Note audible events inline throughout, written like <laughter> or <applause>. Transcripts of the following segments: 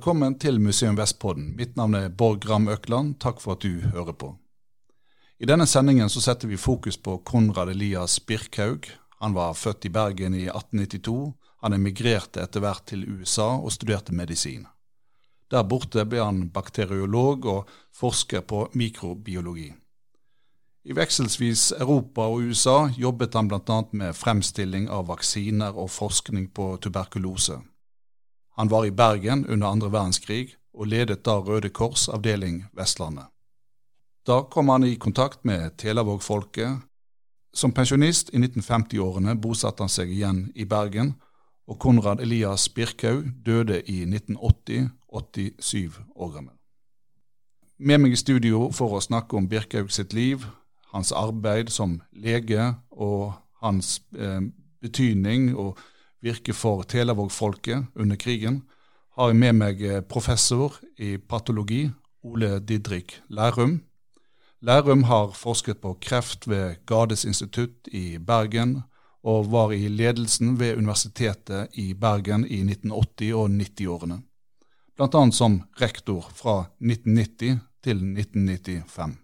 Velkommen til Museum Vestpodden. Mitt navn er Borg Ram Økland. Takk for at du hører på. I denne sendingen så setter vi fokus på Konrad Elias Birkhaug. Han var født i Bergen i 1892. Han emigrerte etter hvert til USA og studerte medisin. Der borte ble han bakteriolog og forsker på mikrobiologi. I vekselsvis Europa og USA jobbet han bl.a. med fremstilling av vaksiner og forskning på tuberkulose. Han var i Bergen under andre verdenskrig og ledet da Røde Kors avdeling Vestlandet. Da kom han i kontakt med Telavåg-folket. Som pensjonist i 1950-årene bosatte han seg igjen i Bergen, og Konrad Elias Birkhaug døde i 1980, 87 år gammel. Med meg i studio for å snakke om Birkhaug sitt liv, hans arbeid som lege og hans eh, betydning og virke for Telavåg-folket under krigen, har jeg med meg eh, professor i patologi, Ole Didrik Lærum. Lærum har forsket på kreft ved Gades institutt i Bergen, og var i ledelsen ved Universitetet i Bergen i 1980- og 90-årene. Bl.a. som rektor fra 1990 til 1995.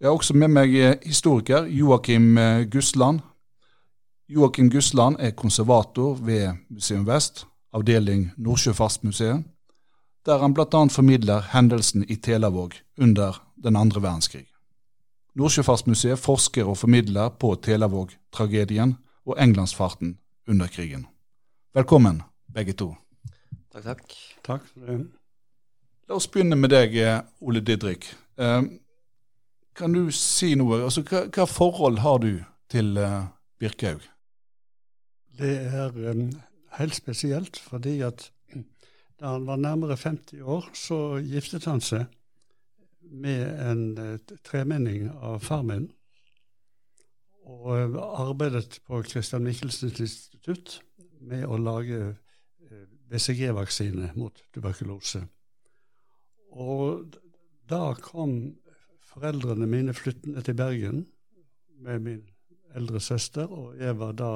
Jeg har også med meg eh, historiker Joakim eh, Gusland, Joakim Gusland er konservator ved Museum Vest, avdeling Nordsjøfartsmuseet, der han bl.a. formidler hendelsen i Telavåg under den andre verdenskrig. Nordsjøfartsmuseet forsker og formidler på Telavåg-tragedien og Englandsfarten under krigen. Velkommen, begge to. Takk, takk. Takk for det. La oss begynne med deg, Ole Didrik. Eh, kan du si noe? Altså, hva, hva forhold har du til Birkehaug? Birkhaug? Det er um, helt spesielt fordi at da han var nærmere 50 år, så giftet han seg med en uh, tremenning av far min. Og uh, arbeidet på Christian Michelsens institutt med å lage uh, BCG-vaksine mot tuberkulose. Og da kom foreldrene mine flyttende til Bergen med min eldre søster, og jeg var da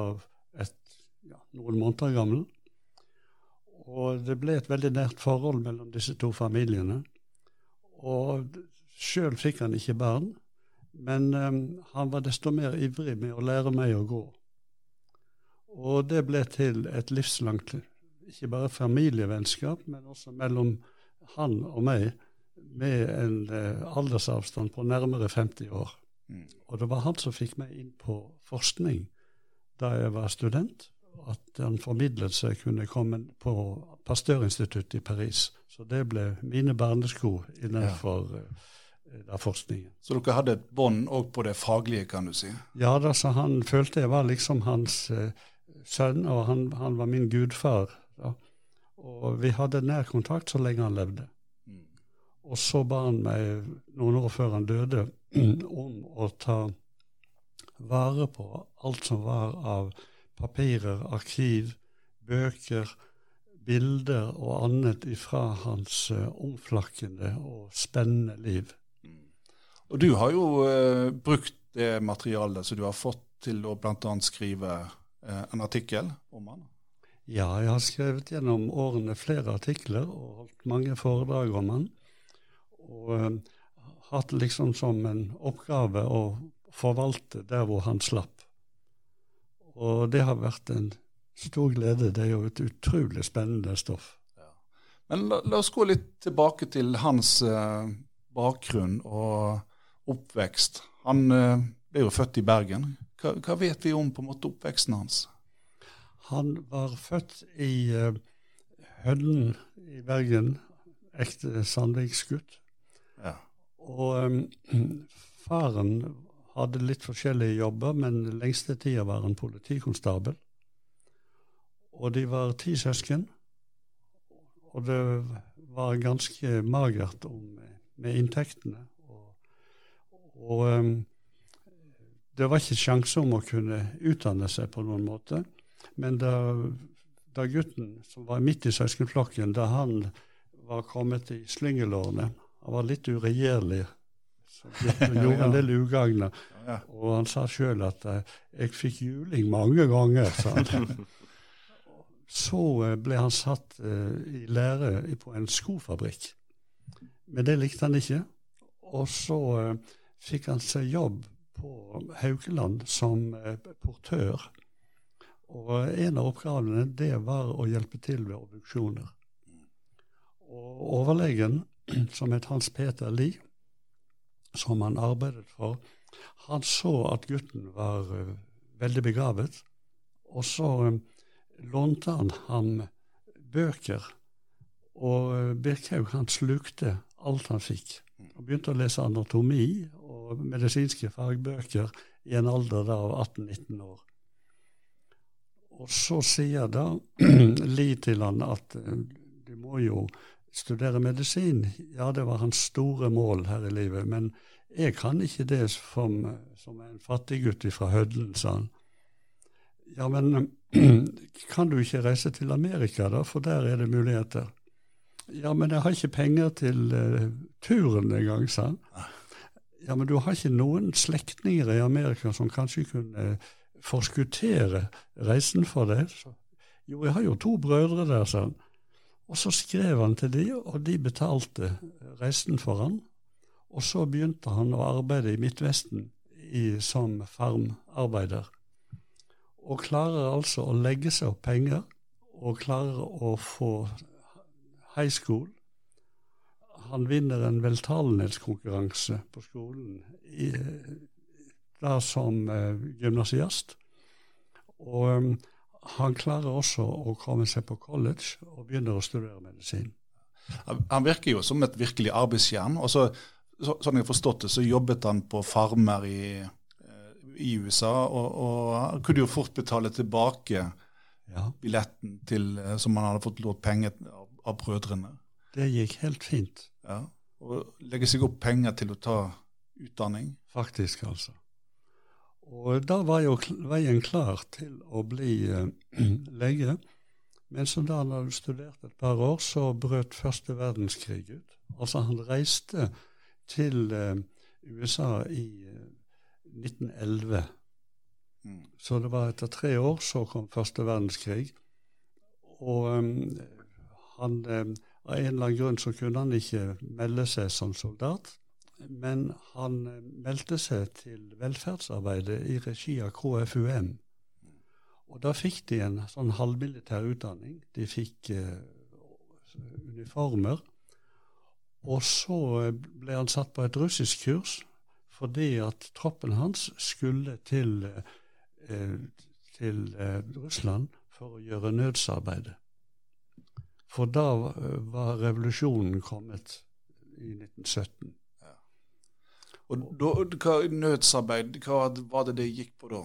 et ja, noen måneder gammel. Og det ble et veldig nært forhold mellom disse to familiene. Og sjøl fikk han ikke barn, men um, han var desto mer ivrig med å lære meg å gå. Og det ble til et livslangt, ikke bare familievennskap, men også mellom han og meg, med en uh, aldersavstand på nærmere 50 år. Mm. Og det var han som fikk meg inn på forskning da jeg var student at en formidlet seg kunne komme på Pasteurinstituttet i Paris. Så det ble mine barnesko innenfor ja. uh, forskningen. Så dere hadde et bånd òg på det faglige, kan du si? Ja, da, så han følte jeg var liksom hans uh, sønn, og han, han, var min gudfar. Da. Og vi hadde nær kontakt så lenge han levde. Mm. Og så ba han meg noen år før han døde, <clears throat> om å ta vare på alt som var av papirer, arkiv, bøker, bilder og annet ifra hans uh, omflakkende og spennende liv. Mm. Og du har jo uh, brukt det materialet som du har fått til å bl.a. skrive uh, en artikkel om han? Ja, jeg har skrevet gjennom årene flere artikler og holdt mange foredrag om han. Og hatt liksom som en oppgave å forvalte der hvor han slapp. Og det har vært en stor glede. Det er jo et utrolig spennende stoff. Ja. Men la, la, oss gå litt tilbake til hans eh, bakgrunn og oppvekst. Han eh, ble jo født i Bergen. Hva, hva, vet vi om på en måte oppveksten hans? Han var født i eh, Hødden i Bergen. Ekte Sandviksgutt. Ja. Og um, faren hadde litt forskjellige jobber, men lengste tida var han politikonstabel. Og de var ti søsken. Og det var ganske magert med inntektene. Og, og um, det var ikke sjanse om å kunne utdanne seg på noen måte. Men da, da gutten som var midt i søskenflokken, da han var kommet i slyngelårene Han var litt uregjerlig han gjorde en del ugagner. Og han sa sjøl at uh, 'jeg fikk juling mange ganger', han. <laughs> så eh, ble han satt uh, i lære på en skofabrikk. Men det likte han ikke. Og så fikk han seg jobb på Haukeland som portør. Og en av oppgavene det var å hjelpe til ved obduksjoner. Og overlegen, <clears throat> som het Hans Peter Lie, som han arbeidet for, han så at gutten var veldig begavet. Og så lånte han ham bøker. Og eh, Birkhaug han slukte alt han fikk. Han begynte å lese anatomi og medisinske fagbøker i en alder da av 18-19 år. Og så sier da <clears throat> Li til han at du må jo studere medisin. Ja, det var hans store mål her i livet. Men jeg kan ikke det som, som en fattiggutt fra Hødlen, sa han. Ja, men <clears throat> kan du ikke reise til Amerika, da, for der er det muligheter? Ja, men jeg har ikke penger til uh, turen engang, sa han. Ja, men du har ikke noen slektninger i Amerika som kanskje kunne uh, forskuttere reisen for deg? Så, jo, jeg har jo to brødre der, sa han. Og så skrev han til de, og de betalte reisen for han. Og så begynte han å arbeide i Midtvesten i, som farmarbeider og klarer altså å legge seg opp penger og klarer å få high school. Han vinner en veltalenhetskonkurranse på skolen i, da som uh, gymnasiast. Og han klarer også å komme seg på college og begynner å studere medisin. Han virker jo som et virkelig arbeidsjern. og så, så, Sånn jeg har forstått det, så jobbet han på farmer i i USA, og, og kunne jo fort betale tilbake ja. billetten til, eh, som han hadde fått lånt penger av, av, brødrene. Det gikk helt fint. Ja, Og legge seg opp penger til å ta utdanning. Faktisk, altså. Og da var jo veien klar til å bli uh, <clears throat> lege. Men som da han hadde studert et par år, så brøt første verdenskrig ut. Altså, han reiste til uh, USA i uh, 1911. Mm. Så det var etter tre år så kom første verdenskrig. Og um, han, um, av en eller annen grunn så kunne han ikke melde seg som soldat. Men han um, meldte seg til velferdsarbeidet i regi av KFUM. Og da fikk de en sånn halvmilitær utdanning. De fikk eh, uniformer. Og så ble han satt på et russisk kurs fordi at troppen hans skulle til, eh, til eh, Russland for å gjøre nødsarbeidet. For da eh, var revolusjonen kommet i 1917. Og da, hva, nødsarbeid, hva var det det gikk på da?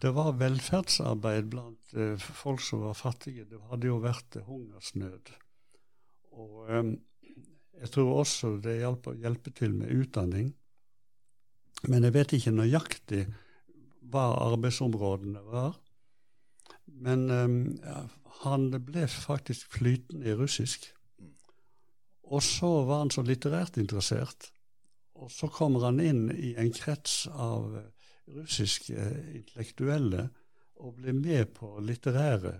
Det var velferdsarbeid blant eh, folk som var fattige. Det hadde jo vært hungersnød. Og eh, jeg tror også det hjalp å hjelpe til med utdanning. Men jeg vet ikke nøyaktig hva arbeidsområdene var. Men eh, han ble faktisk flytende i russisk. Og så var han så litterært interessert. Og så kommer han inn i en krets av russiske intellektuelle og blir med på litterære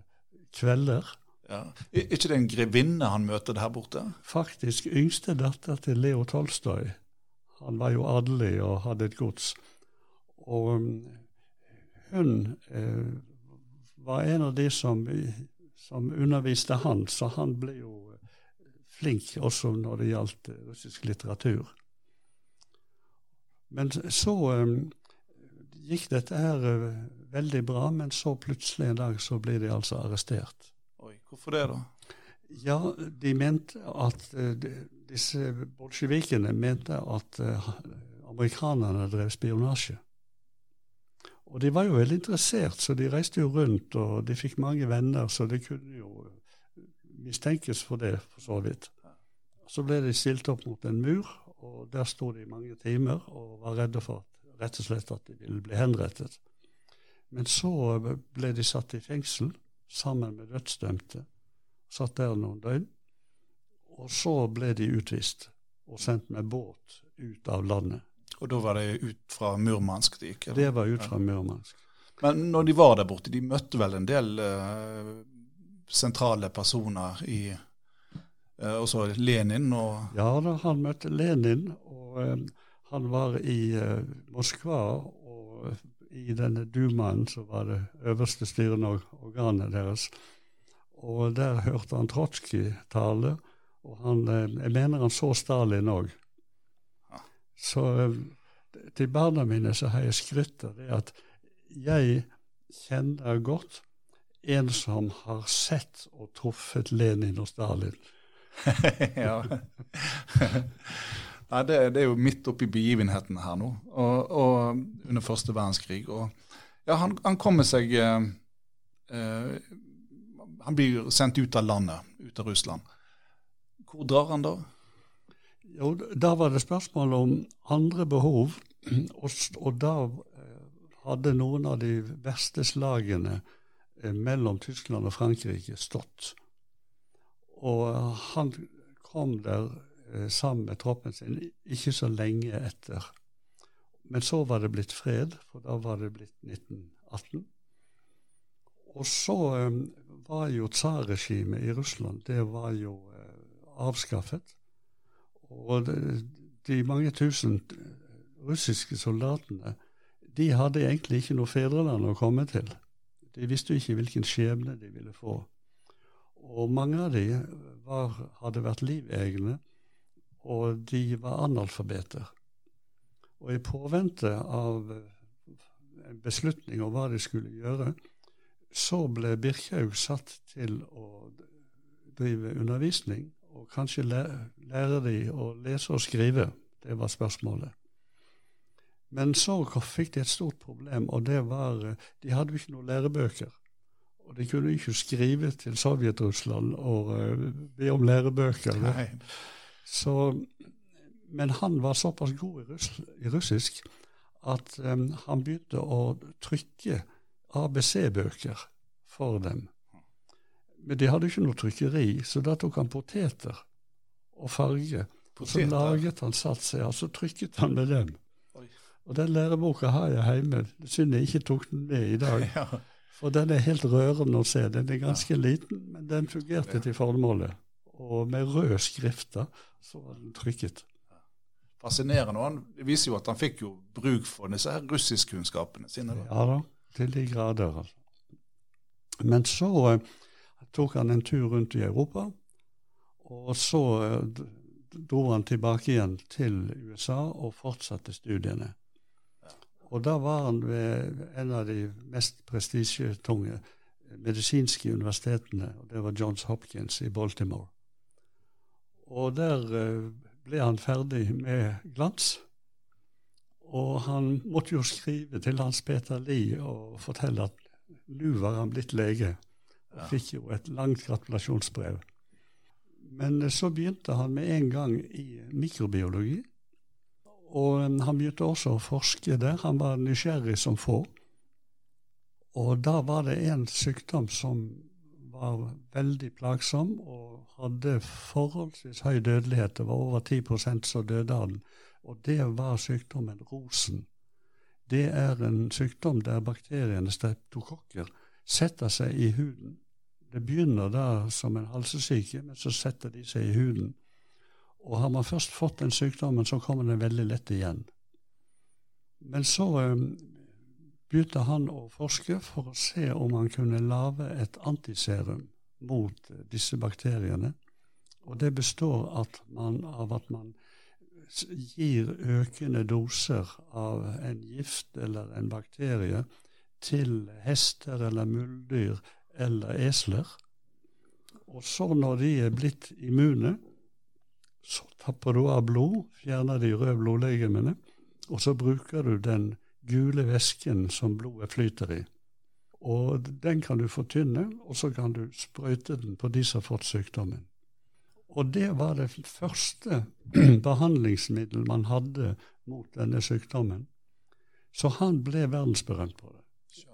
kvelder. Ja. Er ikke det en grevinne han møter der borte? Faktisk yngste datter til Leo Tolstoy. Han var jo adelig og hadde et gods. Og um, hun eh, var en av de som, som, underviste han, så han ble jo flink også når det gjaldt eh, russisk litteratur. Men så um, gikk dette her uh, veldig bra, men så plutselig en dag så ble de altså arrestert. Oi, Hvorfor det, da? Ja, de mente at uh, disse bolsjevikene mente at uh, amerikanerne drev spionasje. Og de var jo veldig interessert, så de reiste jo rundt, og de fikk mange venner, så det kunne jo mistenkes for det, for så vidt. Så ble de stilt opp mot en mur, og der sto de i mange timer og var redde for rett og slett at de ville bli henrettet. Men så ble de satt i fengsel sammen med dødsdømte. Satt der noen døgn. Og så ble de utvist og sendt med båt ut av landet. Og da var det ut fra Murmansk de gikk? Det var ut fra Murmansk. Men når de var der borte, de møtte vel en del uh, sentrale personer i eh, også Lenin og Ja da, han møtte Lenin, og um, han var i uh, Moskva. Og i denne dumaen så var det øverste styrende organet deres. Og der hørte han Trotskij tale, og han, uh, jeg mener han så Stalin òg. Så til barna mine så har jeg skrytt av det at jeg kjenner godt en som har sett og truffet Lenin og Stalin. <laughs> ja. <laughs> Nei, det, det, er jo midt oppi begivenhetene her nå, og, og under første verdenskrig. Og ja, han, han kommer seg eh, eh, Han blir sendt ut av landet, ut av Russland. Hvor drar han da? Jo, da var det spørsmål om andre behov, <clears throat> og, og da eh, hadde noen av de verste slagene eh, mellom Tyskland og Frankrike stått. Og han kom der Eh, sammen med troppen sin ikke så lenge etter. Men så var det blitt fred, for da var det blitt 1918. Og så um, var jo tsarregimet i Russland det var jo uh, avskaffet. Og de mange tusen russiske soldatene de hadde egentlig ikke noe fedreland å komme til. De visste jo ikke hvilken skjebne de ville få. Og mange av de var, hadde vært livegne og de var analfabeter. Og i påvente av eh, en beslutning om hva de skulle gjøre, så ble Birkhaug satt til å drive undervisning og kanskje lære de å lese og skrive. Det var spørsmålet. Men så fikk de et stort problem, og det var eh, De hadde jo ikke noen lærebøker. Og de kunne ikke skrive til Sovjet-Russland og uh, be om lærebøker. Så, men han var såpass god i, russ, i russisk at um, han begynte å trykke ABC-bøker for dem. Men de hadde ikke noe trykkeri, så da tok han poteter og farge. Og så laget han satser, og så trykket han med dem. Og den læreboka har jeg hjemme. Synd jeg ikke tok den med i dag. <laughs> For den er helt rørende å se. Den er ganske ja. liten, men den fungerte til formålet. Og med rød skrifter så var den trykket. Fascinerende. og Det viser jo at han fikk jo bruk for disse her russiskkunnskapene sine. Da. Ja da, til de grader. altså. Men så eh, tok han en tur rundt i Europa, og så eh, dro han tilbake igjen til USA og fortsatte studiene. Og da var han ved en av de mest prestisjetunge medisinske universitetene, og det var Johns Hopkins i Baltimore. Og der eh, ble han ferdig med glans. Og han måtte jo skrive til Hans Peter Lie og fortelle at nå var han blitt lege. Og fikk jo et langt gratulasjonsbrev. Men eh, så begynte han med en gang i mikrobiologi. Og han begynte også å forske der. Han var nysgjerrig som få. Og da var det en sykdom som var veldig plagsom og hadde forholdsvis høy dødelighet. Det var over 10% så døde den. Og det var sykdommen rosen. Det er en sykdom der bakteriene streptokokker setter seg i huden. Det begynner da som en halsesyke, men så setter de seg i huden. Og har man først fått den sykdommen, så kommer den veldig lett igjen. Men så um, begynte han å forske for å se om han kunne lage et antiserum mot eh, disse bakteriene. Og det består at man, av at man gir økende doser av en gift eller en bakterie til hester eller muldyr eller esler. Og så når de er blitt immune, så tapper du av blod, fjerner de røde blodlegemene, og så bruker du den gule væsken som blodet flyter i. Og den kan du fortynne, og så kan du sprøyte den på de som har fått sykdommen. Og det var det første <clears throat> behandlingsmiddel man hadde mot denne sykdommen. Så han ble verdensberømt på det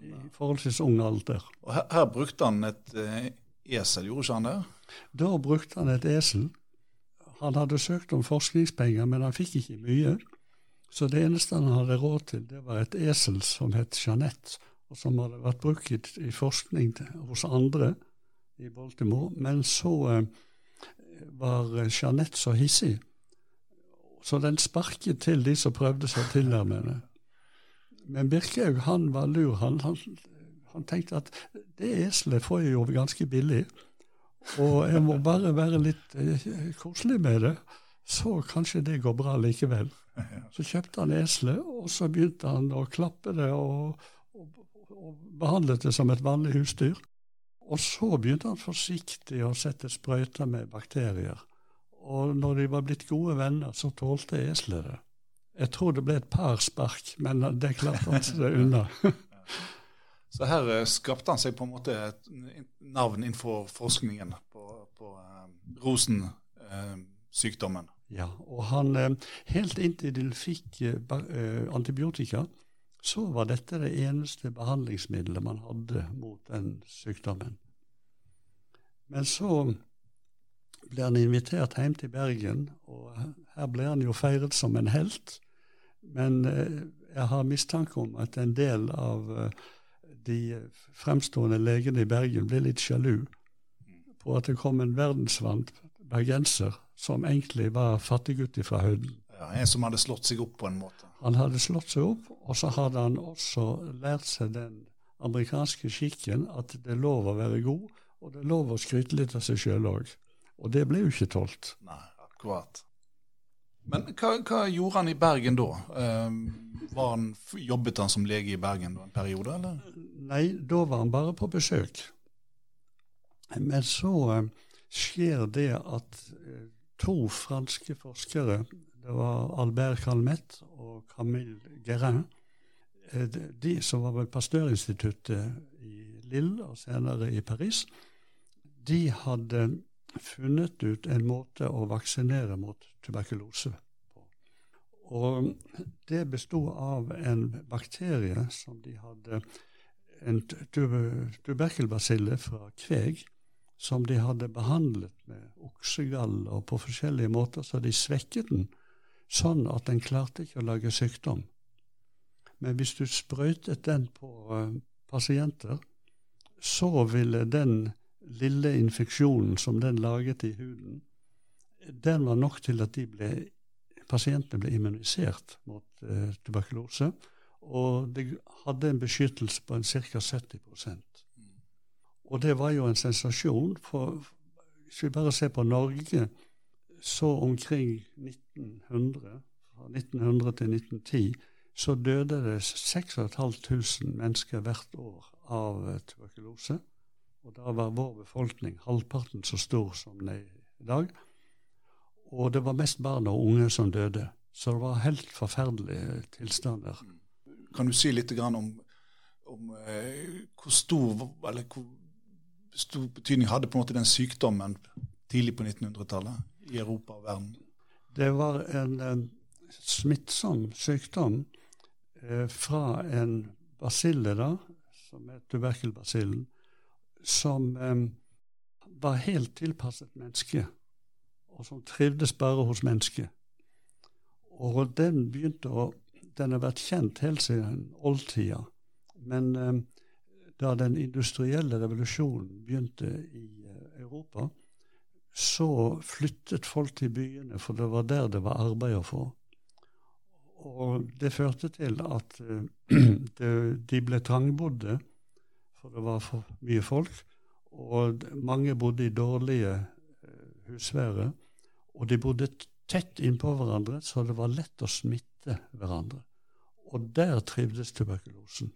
i forholdsvis ung alder. Og her, her brukte han et eh, esel, gjorde ikke han det? Da brukte han et esel. Han hadde søkt om forskningspenger, men han fikk ikke mye. Så det eneste han hadde råd til, det var et esel som het Jeanette, og som hadde vært brukt i forskning hos andre, i Baltimore. Men så eh, var Jeanette så hissig, så den sparket til de som prøvde seg til der med henne. Men Birkhaug han var lur. Han, han, han tenkte at det eselet får jeg jo ganske billig, og jeg må bare være litt eh, koselig med det, så kanskje det går bra likevel. <laughs> Så kjøpte han eselet, og så begynte han å klappe det og, og, og behandlet det som et vanlig husdyr. Og så begynte han forsiktig å sette sprøyter med bakterier. Og når de var blitt gode venner, så tålte eselet det. Jeg tror det ble et par spark, men det klarte han seg unna. <laughs> <laughs> så her eh, skapte han seg på en måte et navn innenfor forskningen på, på uh, Rosen-sykdommen. Uh, ja, og han, helt inntil de fikk antibiotika, så var dette det eneste behandlingsmiddelet man hadde mot den sykdommen. Men så ble han invitert hjem til Bergen, og her ble han jo feiret som en helt. Men eh, jeg har mistanke om at en del av eh, de fremstående legene i Bergen ble litt sjalu på at det kom en verdensvant bergenser som egentlig var fattiggutt fra høyden. Ja, En som hadde slått seg opp på en måte? Han hadde slått seg opp, og så hadde han også lært seg den amerikanske skikken at det er lov å være god, og det er lov å skryte litt av seg sjøl òg. Og det ble jo ikke tålt. Nei, akkurat. Men hva, hva, gjorde han i Bergen da? Eh, han, jobbet han som lege i Bergen en periode, eller? Nei, da var han bare på besøk. Men så eh, skjer det at eh, to franske forskere, det var Albert Calmet og Camille Guérin, eh, de som var ved Pasteurinstituttet i Lille og senere i Paris, de hadde funnet ut en måte å vaksinere mot tuberkulose på. Og det bestod av en bakterie som de hadde En tuberkelbasille fra kveg som de hadde behandlet med oksegall og på forskjellige måter, så de svekket den sånn at den klarte ikke å lage sykdom. Men hvis du sprøytet den på uh, pasienter, så ville den lille infeksjonen som den laget i huden, den var nok til at ble, pasientene ble immunisert mot eh, tuberkulose. Og det hadde en beskyttelse på ca. 70% Og det var jo en sensasjon. For hvis vi bare ser på Norge, så omkring 1900, fra 1900 til 1910, så døde det 6500 mennesker hvert år av tuberkulose. Og da var vår befolkning halvparten så stor som den er i dag. Og det var mest barn og unge som døde. Så det var helt forferdelige tilstander. Kan du si litt om, om eh, hvor, stor, eller hvor stor betydning hadde på en måte den sykdommen tidlig på 1900-tallet i Europa og verden? Det var en, en smittsom sykdom eh, fra en basille, da, som er tuberkelbasillen, som um, var helt tilpasset mennesket, og som trivdes bare hos mennesket. Og den begynte å Den har vært kjent helt siden oldtida. Men um, da den industrielle revolusjonen begynte i uh, Europa, så flyttet folk til byene, for det var der det var arbeid å få. Og det førte til at <clears throat> uh, de ble trangbodde for det var for mye folk. Og mange bodde i dårlige uh, husvære. Og de bodde tett innpå hverandre, så det var lett å smitte hverandre. Og der trivdes tuberkulosen.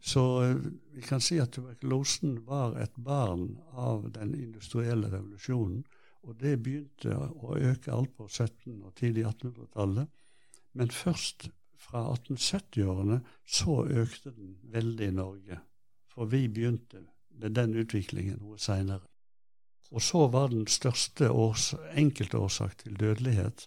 Så uh, vi kan si at tuberkulosen var et barn av den industrielle revolusjonen. Og det begynte å øke alt på 1700- og tidlig 1800-tallet. Men først fra 1870-årene så økte den veldig i Norge. For vi begynte med den utviklingen noe seinere. Og så var den største års, enkeltårsak til dødelighet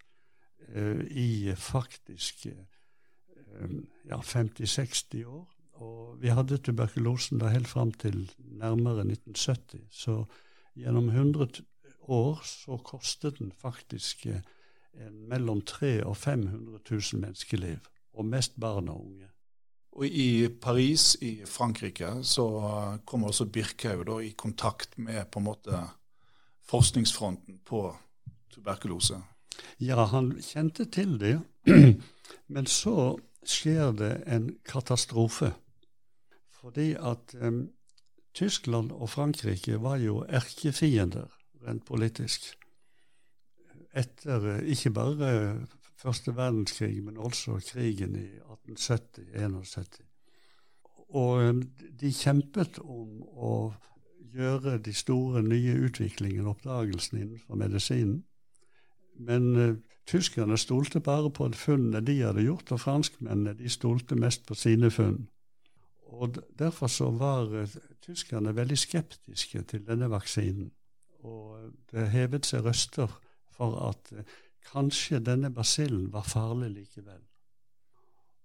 eh, i faktisk eh, ja, 50-60 år. Og vi hadde tuberkulosen da helt fram til nærmere 1970. Så gjennom 100 år så kostet den faktisk eh, mellom 300 og 500 000 menneskeliv. Og mest barn og unge. Og i Paris i Frankrike så kommer også Birkhaug i kontakt med på en måte forskningsfronten på tuberkulose. Ja, han kjente til det. <clears throat> Men så skjer det en katastrofe. Fordi at um, Tyskland og Frankrike var jo erkefiender rent politisk. Etter uh, ikke bare første verdenskrig, men også krigen i 1870-71. Og um, de kjempet om å gjøre de store nye utviklingene, oppdagelsene innenfor medisinen. Men uh, tyskerne stolte bare på funnene de hadde gjort, og franskmennene de stolte mest på sine funn. Og Derfor så var uh, tyskerne veldig skeptiske til denne vaksinen. Og det hevet seg røster for at uh, kanskje denne basillen var farlig likevel.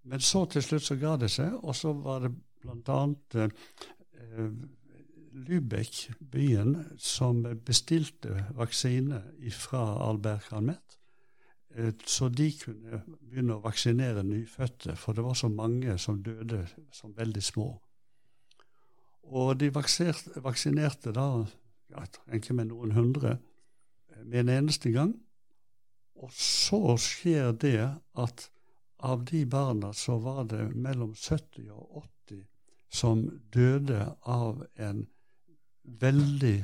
Men så til slutt så ga det seg, og så var det bl.a. Eh, Lübeck, byen, som bestilte vaksine fra Albert Calmet. Eh, så de kunne begynne å vaksinere nyfødte, for det var så mange som døde som veldig små. Og de vaksinerte, vaksinerte da ja, tenker med noen hundre eh, med en eneste gang. Og så skjer det at av de barna så var det mellom 70 og 80 som døde av en veldig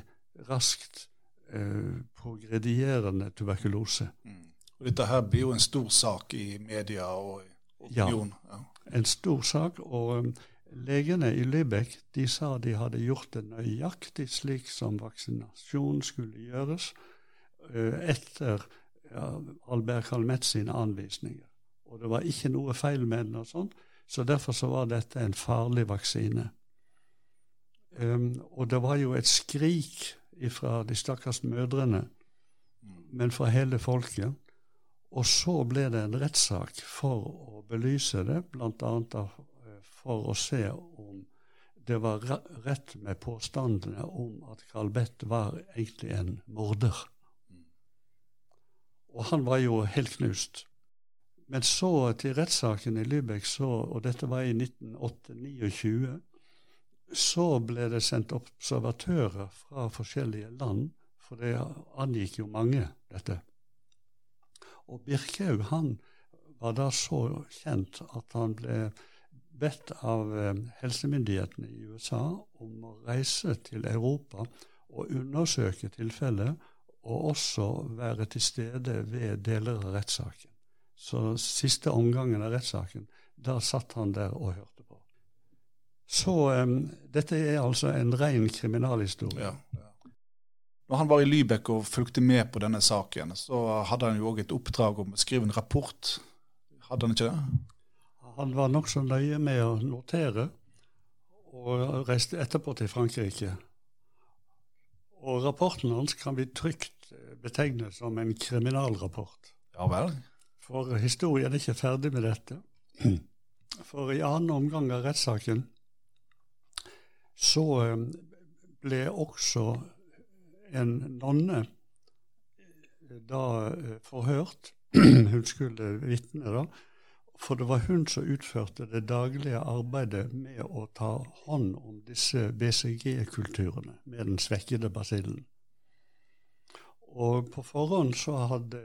raskt eh, progredierende tuberkulose. Mm. Og Dette her blir jo en stor sak i media og opinion. Ja, en stor sak. Og um, legene i Lübeck de sa de hadde gjort det nøyaktig slik som vaksinasjon skulle gjøres uh, etter Albert Calmet sine anvisninger. Og det var ikke noe feil med den, og sånn, så derfor så var dette en farlig vaksine. Um, og det var jo et skrik fra de stakkars mødrene, men fra hele folket. Og så ble det en rettssak for å belyse det, bl.a. Eh, for å se om det var rett med påstandene om at Carl var egentlig en morder. Og han var jo helt knust. Men så til rettssaken i Lübeck, så, og dette var i 1929, så ble det sendt observatører fra forskjellige land, for det angikk jo mange, dette. Og Birkhaug han var da så kjent at han ble bedt av eh, helsemyndighetene i USA om å reise til Europa og undersøke tilfellet, og også være til stede ved deler av rettssaken. Så siste omgangen av rettssaken, da satt han der og hørte. på. Så um, dette er altså en ren kriminalhistorie. Ja, ja. Når han var i Lybekk og fulgte med på denne saken, så hadde han jo òg et oppdrag om å skrive en rapport. Hadde han ikke det? Han var nokså nøye med å notere, og reiste etterpå til Frankrike. Og rapporten hans kan vi trygt betegne som en kriminalrapport. Ja vel? For historien er ikke ferdig med dette. <clears throat> For i annen omgang av rettssaken så eh, ble også en nonne eh, da eh, forhørt. <clears throat> Hun skulle vitne, da. For det var hun som utførte det daglige arbeidet med å ta hånd om disse BCG-kulturene med den svekkede basillen. Og på forhånd så hadde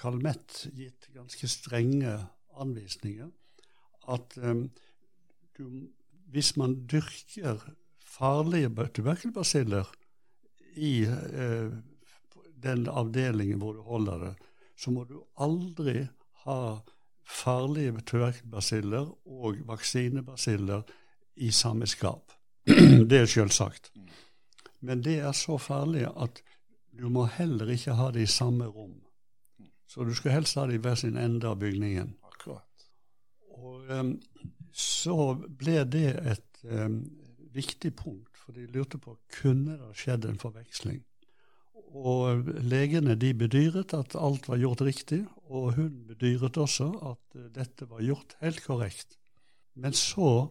Calmette gitt ganske strenge anvisninger. At um, du, hvis man dyrker farlige tuberkelbasiller i eh, den avdelingen hvor du holder det, så må du aldri ha farlige tuberkelbasiller og vaksinebasiller i samme skap. det er selvsagt. Men det er så farlig at du må heller ikke ha det i samme rom. Så du skal helst ha det i hver sin ende av bygningen. Akkurat. Og um, så ble det et um, viktig punkt, for de lurte på kunne det skjedd en forveksling. Og legene de bedyret at alt var gjort riktig, og hun bedyret også at eh, dette var gjort helt korrekt. Men så,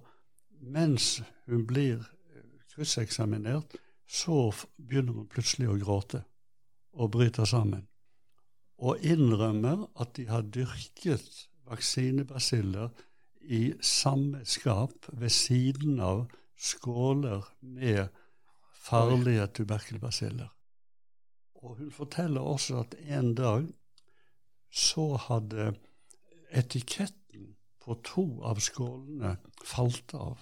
mens hun blir eh, krysseksaminert, så begynner hun plutselig å gråte og bryter sammen. Og innrømmer at de har dyrket vaksinebasiller i samme skap ved siden av skåler med farlige tuberkelbasiller. Og hun forteller også at en dag så hadde etiketten på to av skålene falt av.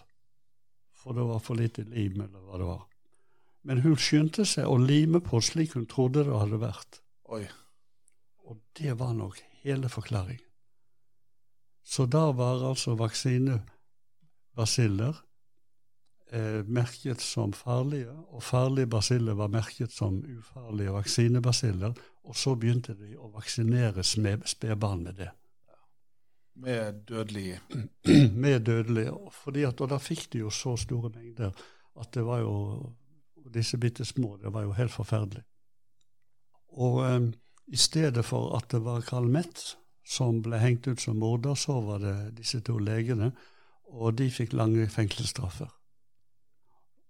For det var for lite lim, eller hva det var. Men hun skyndte seg å lime på slik hun trodde det hadde vært. Oi. Og det var nok hele forklaringen. Så da var altså vaksinebasiller merket som farlige, og farlige basiller var merket som ufarlige vaksinebasiller. Og så begynte de å vaksinere spedbarn med det. Med dødelig <clears throat> Med dødelig. Fordi at, og da fikk de jo så store mengder at det var jo Disse bitte små, det var jo helt forferdelig. Og um, i stedet for at det var Kalmett som ble hengt ut som morder, så var det disse to legene, og de fikk lange fengselsstraffer.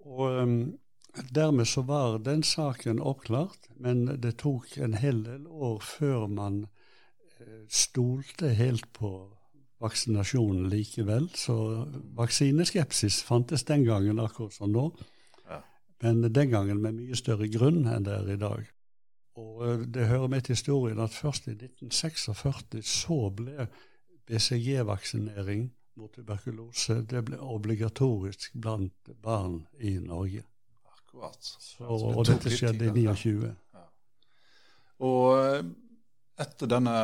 Og um, dermed så var den saken oppklart, men det tok en hel del år før man uh, stolte helt på vaksinasjonen likevel. Så vaksineskepsis fantes den gangen akkurat som nå, ja. men den gangen med mye større grunn enn det er i dag. Og uh, det hører med til historien at først i 1946 så ble BCG-vaksinering mot tuberkulose det ble obligatorisk blant barn i Norge. Akkurat. Så, og dette skjedde i 29. Ja. Og eh, etter denne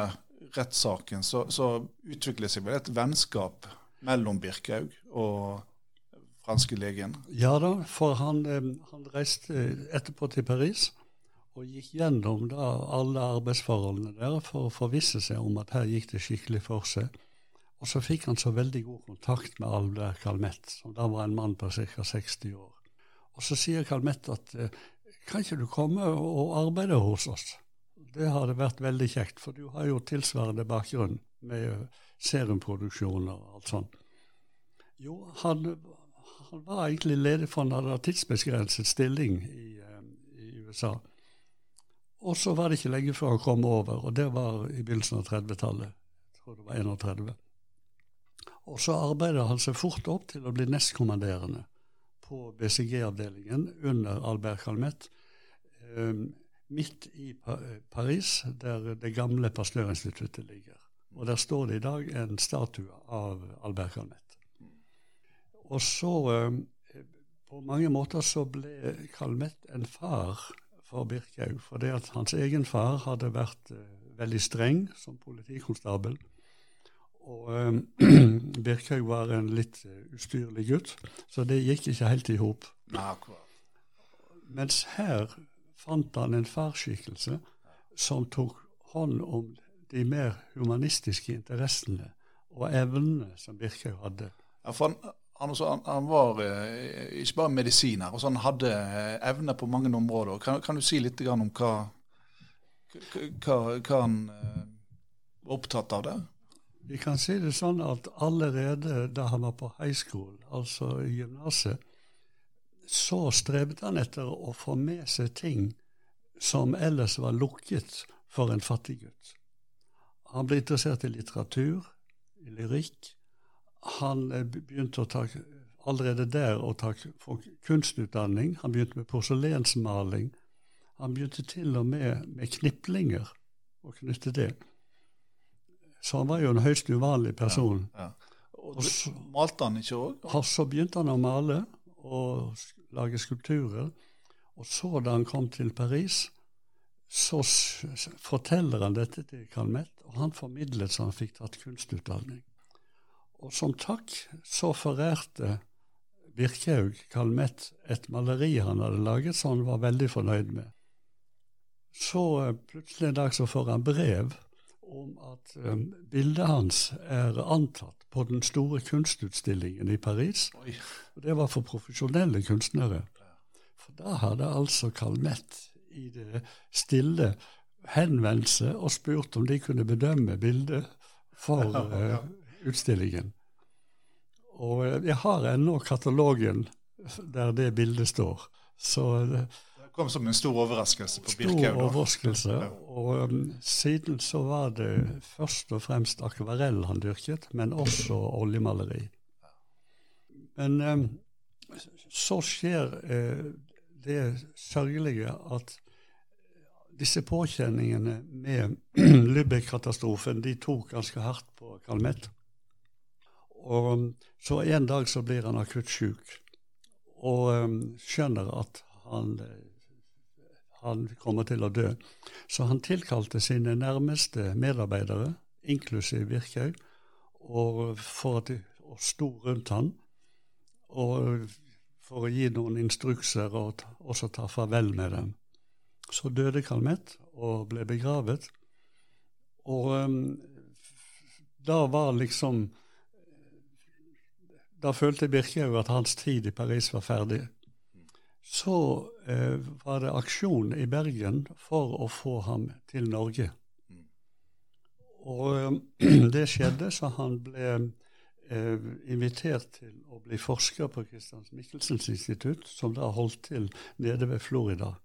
rettssaken så, så utviklet seg vel et vennskap mellom Birkhaug og franske legen? Ja da, for han, eh, han reiste etterpå til Paris og gikk gjennom da alle arbeidsforholdene der for å forvisse seg om at her gikk det skikkelig for seg. Og så fikk han så veldig god kontakt med Albert Kalmett, som da var en mann på ca. 60 år. Og så sier Kalmett at eh, kan ikke du komme og arbeide hos oss? Det hadde vært veldig kjekt, for du har jo tilsvarende bakgrunn med serumproduksjon og alt sånt. Jo, han, han var egentlig ledig for han hadde tidsbegrenset stilling i, eh, i USA. Og så var det ikke lenge før han kom over, og det var i begynnelsen av 30-tallet. Jeg tror det var 31. Og så arbeider han seg fort opp til å bli nestkommanderende på BCG-avdelingen under Albert Calmet, eh, midt i Paris, der det gamle Pasteurinstituttet ligger. Og der står det i dag en statue av Albert Calmet. Og så eh, På mange måter så ble Calmet en far for Birkhaug, fordi at hans egen far hadde vært eh, veldig streng som politikonstabel og eh, <clears throat> Birkhaug var en litt uh, ustyrlig gutt, så det gikk ikke helt i hop. Mens her fant han en farsskikkelse som tok hånd om de mer humanistiske interessene og evnene som Birkhaug hadde. Ja, for han, han, han, han var eh, ikke bare medisiner, altså han hadde eh, evner på mange områder. Kan, kan, du si litt om hva, hva, hva han eh, var opptatt av der? Vi kan si det sånn at allerede da han var på high school, altså i gymnaset, så strebet han etter å få med seg ting som ellers var lukket for en fattig gutt. Han ble interessert i litteratur, i lyrikk. Han eh, begynte å ta, allerede der å ta kunstutdanning. Han begynte med porselensmaling. Han begynte til og med med kniplinger, å knytte det. Så han var jo en høyst uvanlig person. Ja, ja. Og, og så, Malte han ikke òg? Så begynte han å male og lage skulpturer. Og så, da han kom til Paris, så forteller han dette til Calmet, og han formidlet så han fikk tatt kunstutdanning. Og som takk så forærte Birkhaug Calmet et maleri han hadde laget som han var veldig fornøyd med. Så eh, plutselig en dag så får han brev om at um, bildet hans er antatt på den store kunstutstillingen i Paris. Og det var for profesjonelle kunstnere. For da hadde altså Calmette i det stille henvendt seg og spurt om de kunne bedømme bildet for uh, utstillingen. Og uh, jeg har ennå katalogen der det bildet står. Så kom som en stor overraskelse på Birkhaug. Stor overraskelse. Og um, siden så var det først og fremst akvarell han dyrket, men også oljemaleri. Men um, så skjer uh, det sørgelige at disse påkjenningene med <clears throat> Lübeck-katastrofen de tok ganske hardt på Calmette. Og um, så en dag så blir han akutt syk og um, skjønner at han, eh, han kommer til å dø. Så han tilkalte sine nærmeste medarbeidere, inklusiv Virkhaug, og og sto rundt han, og for å gi noen instrukser og også ta farvel med dem. Så døde Calmette og ble begravet. Og um, da var liksom Da følte Birkhaug at hans tid i Paris var ferdig. Så eh, var det aksjon i Bergen for å få ham til Norge. Og eh, <clears throat> det skjedde, så han ble eh, invitert til å bli forsker på Christians Michelsens institutt, som da holdt til nede ved Florida,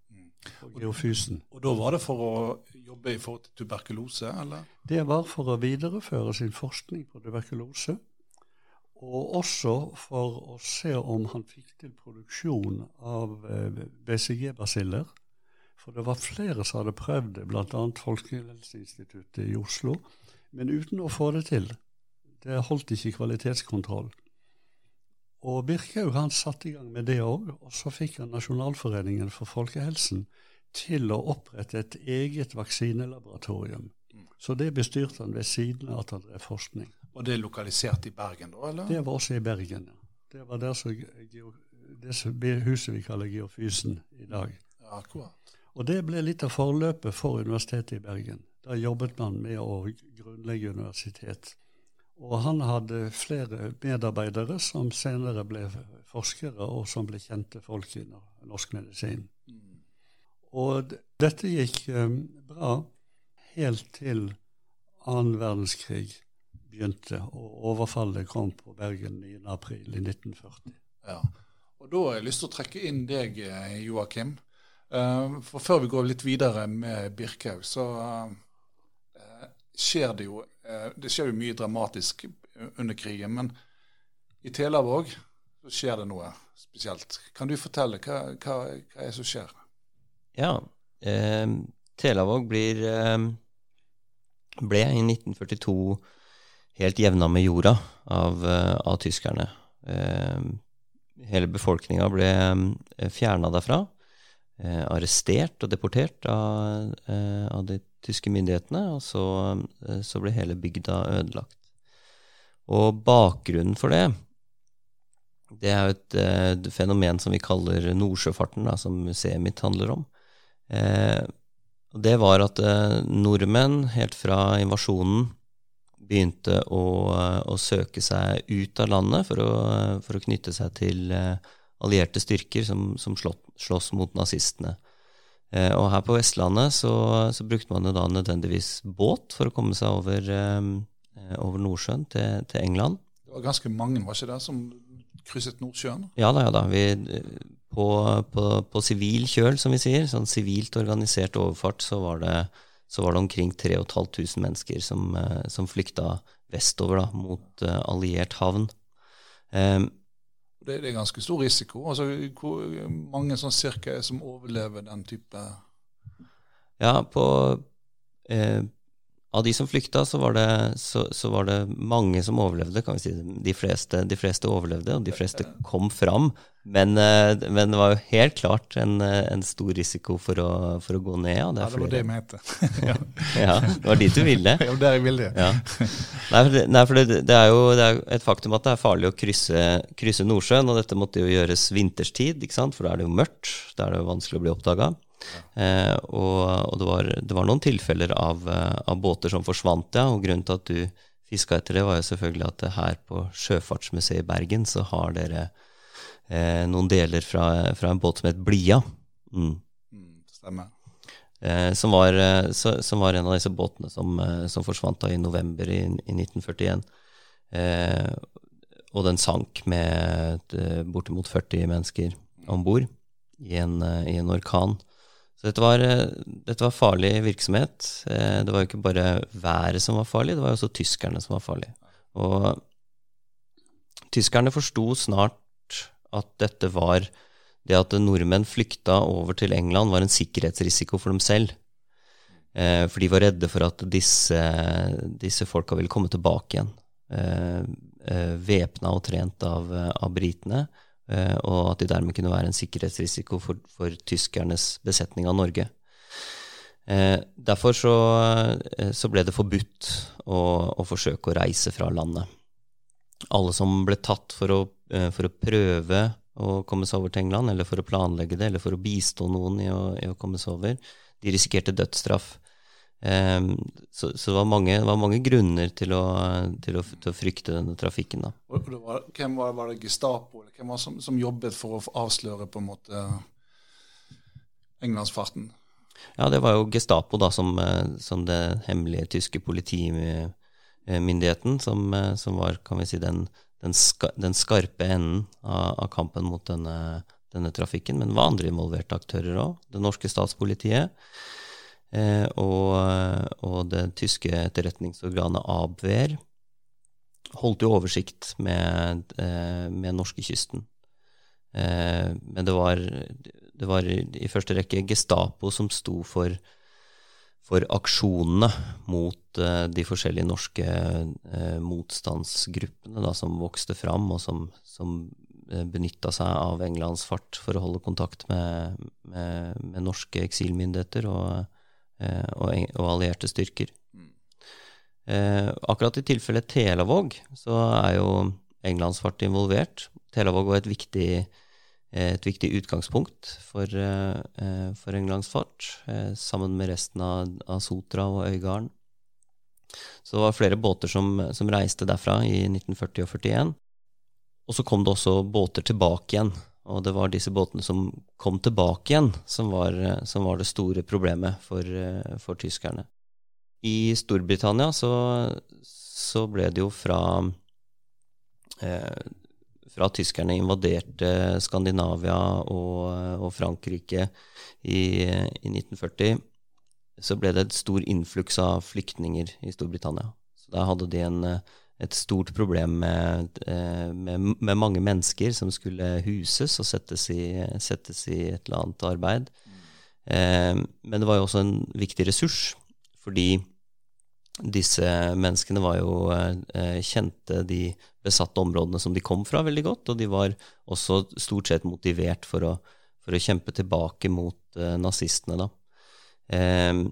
på geofysen. Og da var det for å jobbe i forhold til tuberkulose, eller? Det var for å videreføre sin forskning på tuberkulose, og også for å se om han fikk til produksjon av eh, BCG-basiller. For det var flere som hadde prøvd det, bl.a. Folkehelseinstituttet i Oslo, men uten å få det til. Det holdt ikke kvalitetskontroll. Og Birkhaug han satte i gang med det òg, og så fikk han Nasjonalforeningen for folkehelsen til å opprette et eget vaksinelaboratorium. Så det bestyrte han ved siden av at han drev forskning. Og det er lokalisert i Bergen, da? eller? Det var også i Bergen. ja. Det var der så det huset vi kaller Geofysen i dag. Ja, akkurat. Og det ble litt av forløpet for Universitetet i Bergen. Da jobbet man med å grunnlegge universitet. Og han hadde flere medarbeidere som senere ble forskere, og som ble kjente folk i norsk medisin. Og dette gikk eh, bra helt til annen verdenskrig begynte, og overfallet kom på Bergen 9. april i 1940. Ja. Og da har jeg lyst til å trekke inn deg, eh, Joakim. Eh, For før vi går litt videre med Birkhaug, så eh, skjer det jo Det skjer jo mye dramatisk under krigen, men i Telavåg så skjer det noe spesielt. Kan du fortelle hva, hva, hva er det som skjer? Ja. Eh, Telavåg blir eh, ble i 1942 helt jevna med jorda av, eh, av tyskerne. Eh, hele befolkninga ble eh, fjerna derfra. Arrestert og deportert av, av de tyske myndighetene, og så, så ble hele bygda ødelagt. Og bakgrunnen for det det er jo et, et fenomen som vi kaller nordsjøfarten, da, som museet mitt handler om. Eh, det var at eh, nordmenn helt fra invasjonen begynte å, å søke seg ut av landet for å, for å knytte seg til eh, allierte styrker som, som slått, slåss mot nazistene. Eh, og her på Vestlandet så, så brukte man jo da nødvendigvis båt for å komme seg over, eh, over Nordsjøen til, til England. Det var ganske mange, var ikke det, som krysset Nordsjøen? Ja da, ja da. Vi, på, på, på sivil kjøl, som vi sier, sånn sivilt organisert overfart, så var det, så var det omkring 3500 mennesker som, eh, som flykta vestover da, mot eh, alliert havn. Um, Det, det er ganske stor risiko. Altså, hvor mange sånn cirka er som overlever den type ja, på eh, Av de som flykta, så var, det, så, så var det mange som overlevde. kan vi si. De fleste, de fleste overlevde, og de fleste kom fram. Men, eh, men det var jo helt klart en, en stor risiko for å, for å gå ned. Ja, Ja, det var det vi het. <laughs> ja. Ja, det var dit du ville. ja, der jeg ville. Ja. Nei, for, det, nei, for det, det, er jo, det er et faktum at det er farlig å krysse, krysse Nordsjøen, og dette måtte jo gjøres vinterstid, ikke sant? for da er det jo mørkt, da er det jo vanskelig å bli oppdaga. Eh, og og det, var, det var noen tilfeller av, eh, av båter som forsvant, ja, og grunnen til at du fiska etter det, var jo selvfølgelig at her på Sjøfartsmuseet i Bergen så har dere eh, noen deler fra, fra en båt som het Blia. Mm. Mm, stemmer. Eh, som, var, eh, så, som var en av disse båtene som, som forsvant da i november i, i 1941. Eh, og den sank med bortimot 40 mennesker om bord. i i en orkan. Så dette var, dette var, farlig virksomhet. Det var jo ikke bare været som var farlig, det var jo også tyskerne som var farlige. Og tyskerne forsto snart at dette var det at nordmenn flykta over til England, var en sikkerhetsrisiko for dem selv. Eh, for de var redde for at disse, disse folka ville komme tilbake igjen. Eh, eh, Væpna og trent av, av britene. Eh, og at de dermed kunne være en sikkerhetsrisiko for, for tyskernes besetning av Norge. Eh, derfor så, eh, så, ble det forbudt å, å, forsøke å reise fra landet. Alle som ble tatt for å, for å prøve å komme seg over til England, eller for å planlegge det, eller for å bistå noen i å, i å komme seg over. De risikerte dødsstraff. Um, så, så det, var mange, det, var mange, grunner til å, til å, til å frykte denne trafikken. Var, hvem var, var, det Gestapo eller hvem var som, som jobbet for å avsløre på en måte englandsfarten? Ja, det var jo Gestapo, da, som, som det hemmelige tyske politimyndigheten, som, som var kan vi si, den den, ska, den skarpe enden av, av kampen mot denne, denne, trafikken. Men det var andre involverte aktører òg. Det norske statspolitiet eh, og, og, det tyske etterretningsorganet Abwehr holdt jo oversikt med, eh, med norskekysten. Eh, men det var, det var i første rekke Gestapo som sto for for aksjonene mot de forskjellige norske motstandsgruppene da, som vokste fram, og som, som eh, benytta seg av Englands fart for å holde kontakt med, med, med norske eksilmyndigheter og, og, og, allierte styrker. Mm. akkurat i tilfellet Telavåg så er jo Englandsfart involvert. Telavåg var et viktig et viktig utgangspunkt for, eh, for Englandsfart, eh, sammen med resten av, av Sotra og Øygarden. Så det var flere båter som, som, reiste derfra i 1940 og 41. Og så kom det også båter tilbake igjen. Og det var disse båtene som kom tilbake igjen, som var, som var det store problemet for, for, tyskerne. I Storbritannia så, så ble det jo fra eh, fra tyskerne invaderte Skandinavia og, og Frankrike i, i, 1940, så ble det et stor innfluks av flyktninger i Storbritannia. Så der hadde de en, et stort problem med, med, med, mange mennesker som skulle huses og settes i, settes i et eller annet arbeid. Eh, men det var jo også en viktig ressurs, fordi disse menneskene var jo eh, kjente de besatte områdene som de kom fra, veldig godt, og de var også stort sett motivert for å, for å kjempe tilbake mot eh, nazistene. Da. Eh,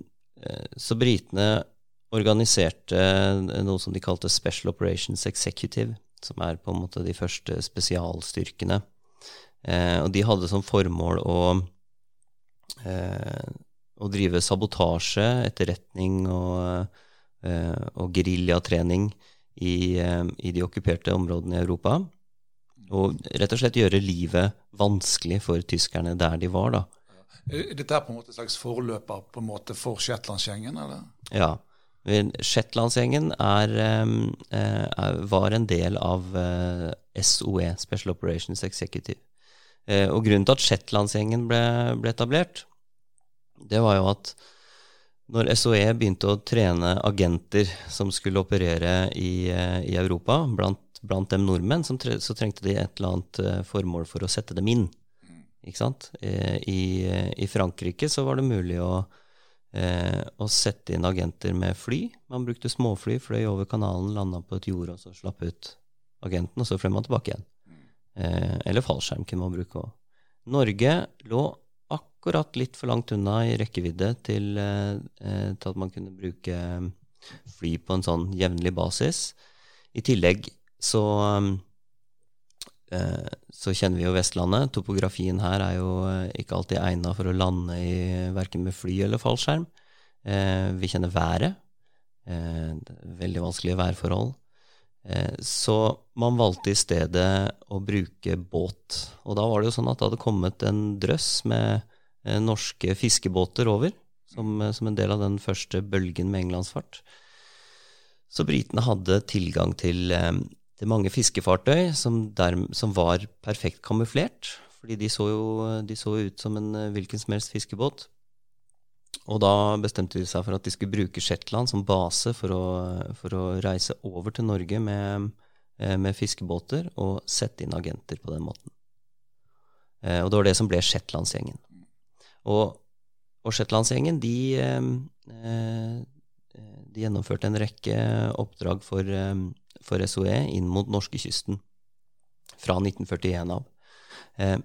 så britene organiserte noe som de kalte Special Operations Executive, som er på en måte de første spesialstyrkene. Eh, og de hadde som formål å, eh, å drive sabotasje, etterretning og Eh, og geriljatrening i, eh, i de okkuperte områdene i Europa. Og rett og slett gjøre livet vanskelig for tyskerne der de var, da. Dette er på en måte et slags forløper på en måte for Shetlandsgjengen, eller? Ja. Shetlandsgjengen er, eh, var en del av SOE, Special Operations Executive. Og grunnen til at Shetlandsgjengen ble, ble etablert, det var jo at når SOE begynte å trene agenter som skulle operere i, eh, i Europa, blant, blant, dem nordmenn, tre, så trengte de et eller annet eh, formål for å sette dem inn. Ikke sant? Eh, I, i Frankrike så var det mulig å, eh, og sette inn agenter med fly. Man brukte småfly, fløy over kanalen, landa på et jorde og så slapp ut agenten, og så fløy man tilbake igjen. Eh, eller fallskjerm kunne man bruke òg. Norge lå akkurat litt for langt unna i rekkevidde til, eh, til at man kunne bruke eh, fly på en sånn jevnlig basis. I tillegg så, eh, så kjenner vi jo Vestlandet. Topografien her er jo ikke alltid egna for å lande i verken med fly eller fallskjerm. Vi kjenner været. Veldig vanskelige værforhold. Så man valgte i stedet å bruke båt. Og da var det jo sånn at det hadde kommet en drøss med Eh, norske fiskebåter over, som, eh, som, en del av den første bølgen med englandsfart. Så britene hadde tilgang til, eh, til mange fiskefartøy som, der, som, var perfekt kamuflert. fordi de så jo de så ut som en hvilken som helst fiskebåt. Og da bestemte de seg for at de skulle bruke Shetland som base for å, for å reise over til Norge med, med, fiskebåter og sette inn agenter på den måten. Og det var det som ble Shetlandsgjengen. Og, og Shetlandsgjengen de, de gjennomførte en rekke oppdrag for, for SOE inn mot norskekysten fra 1941 av. Eh,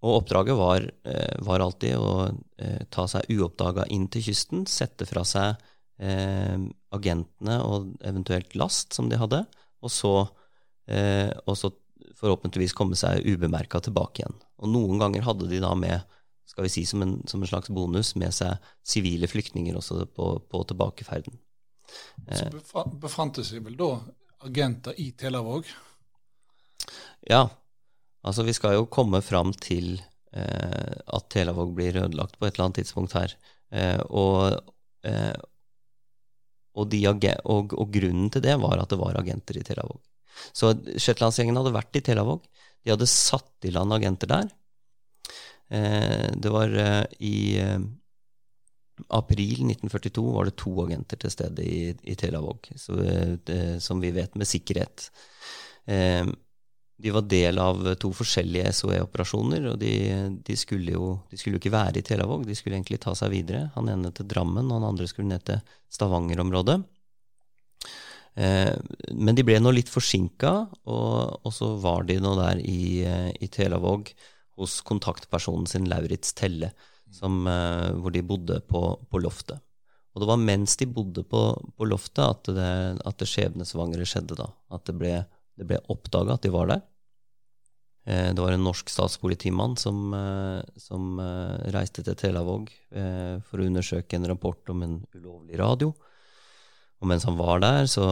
og oppdraget var, eh, var, alltid å eh, ta seg uoppdaga inn til kysten, sette fra seg eh, agentene og eventuelt last som de hadde, og så, eh, og så forhåpentligvis komme seg ubemerka tilbake igjen. Og noen ganger hadde de da med skal vi si som en, som en slags bonus med seg sivile flyktninger også på, på tilbakeferden. Så befant det seg vel da agenter i Telavåg? Ja, altså vi skal jo komme fram til eh, at Telavåg blir ødelagt på et eller annet tidspunkt her. Eh, og, eh, og, de, og, og, grunnen til det var at det var agenter i Telavåg. Så Shetlandsgjengen hadde vært i Telavåg. De hadde satt i land agenter der. Eh, det var eh, i eh, april 1942 var det to agenter til stede i, i Telavåg, som vi vet med sikkerhet. Eh, de var del av to forskjellige SOE-operasjoner, og de, de, skulle jo, de, skulle jo, ikke være i Telavåg, de skulle egentlig ta seg videre. Han ene til Drammen, og han andre skulle ned til Stavanger-området. Eh, men de ble nå litt forsinka, og, og, så var de nå der i, i Telavåg hos kontaktpersonen sin Lauritz Telle, som, eh, hvor de bodde på, på, loftet. Og det var mens de bodde på, på loftet at det, at det skjebnesvangre skjedde, da. At det ble det ble oppdaga at de var der. Eh, det var en norsk statspolitimann som, eh, som reiste til Telavåg for å undersøke en rapport om en ulovlig radio. Og mens han var der, så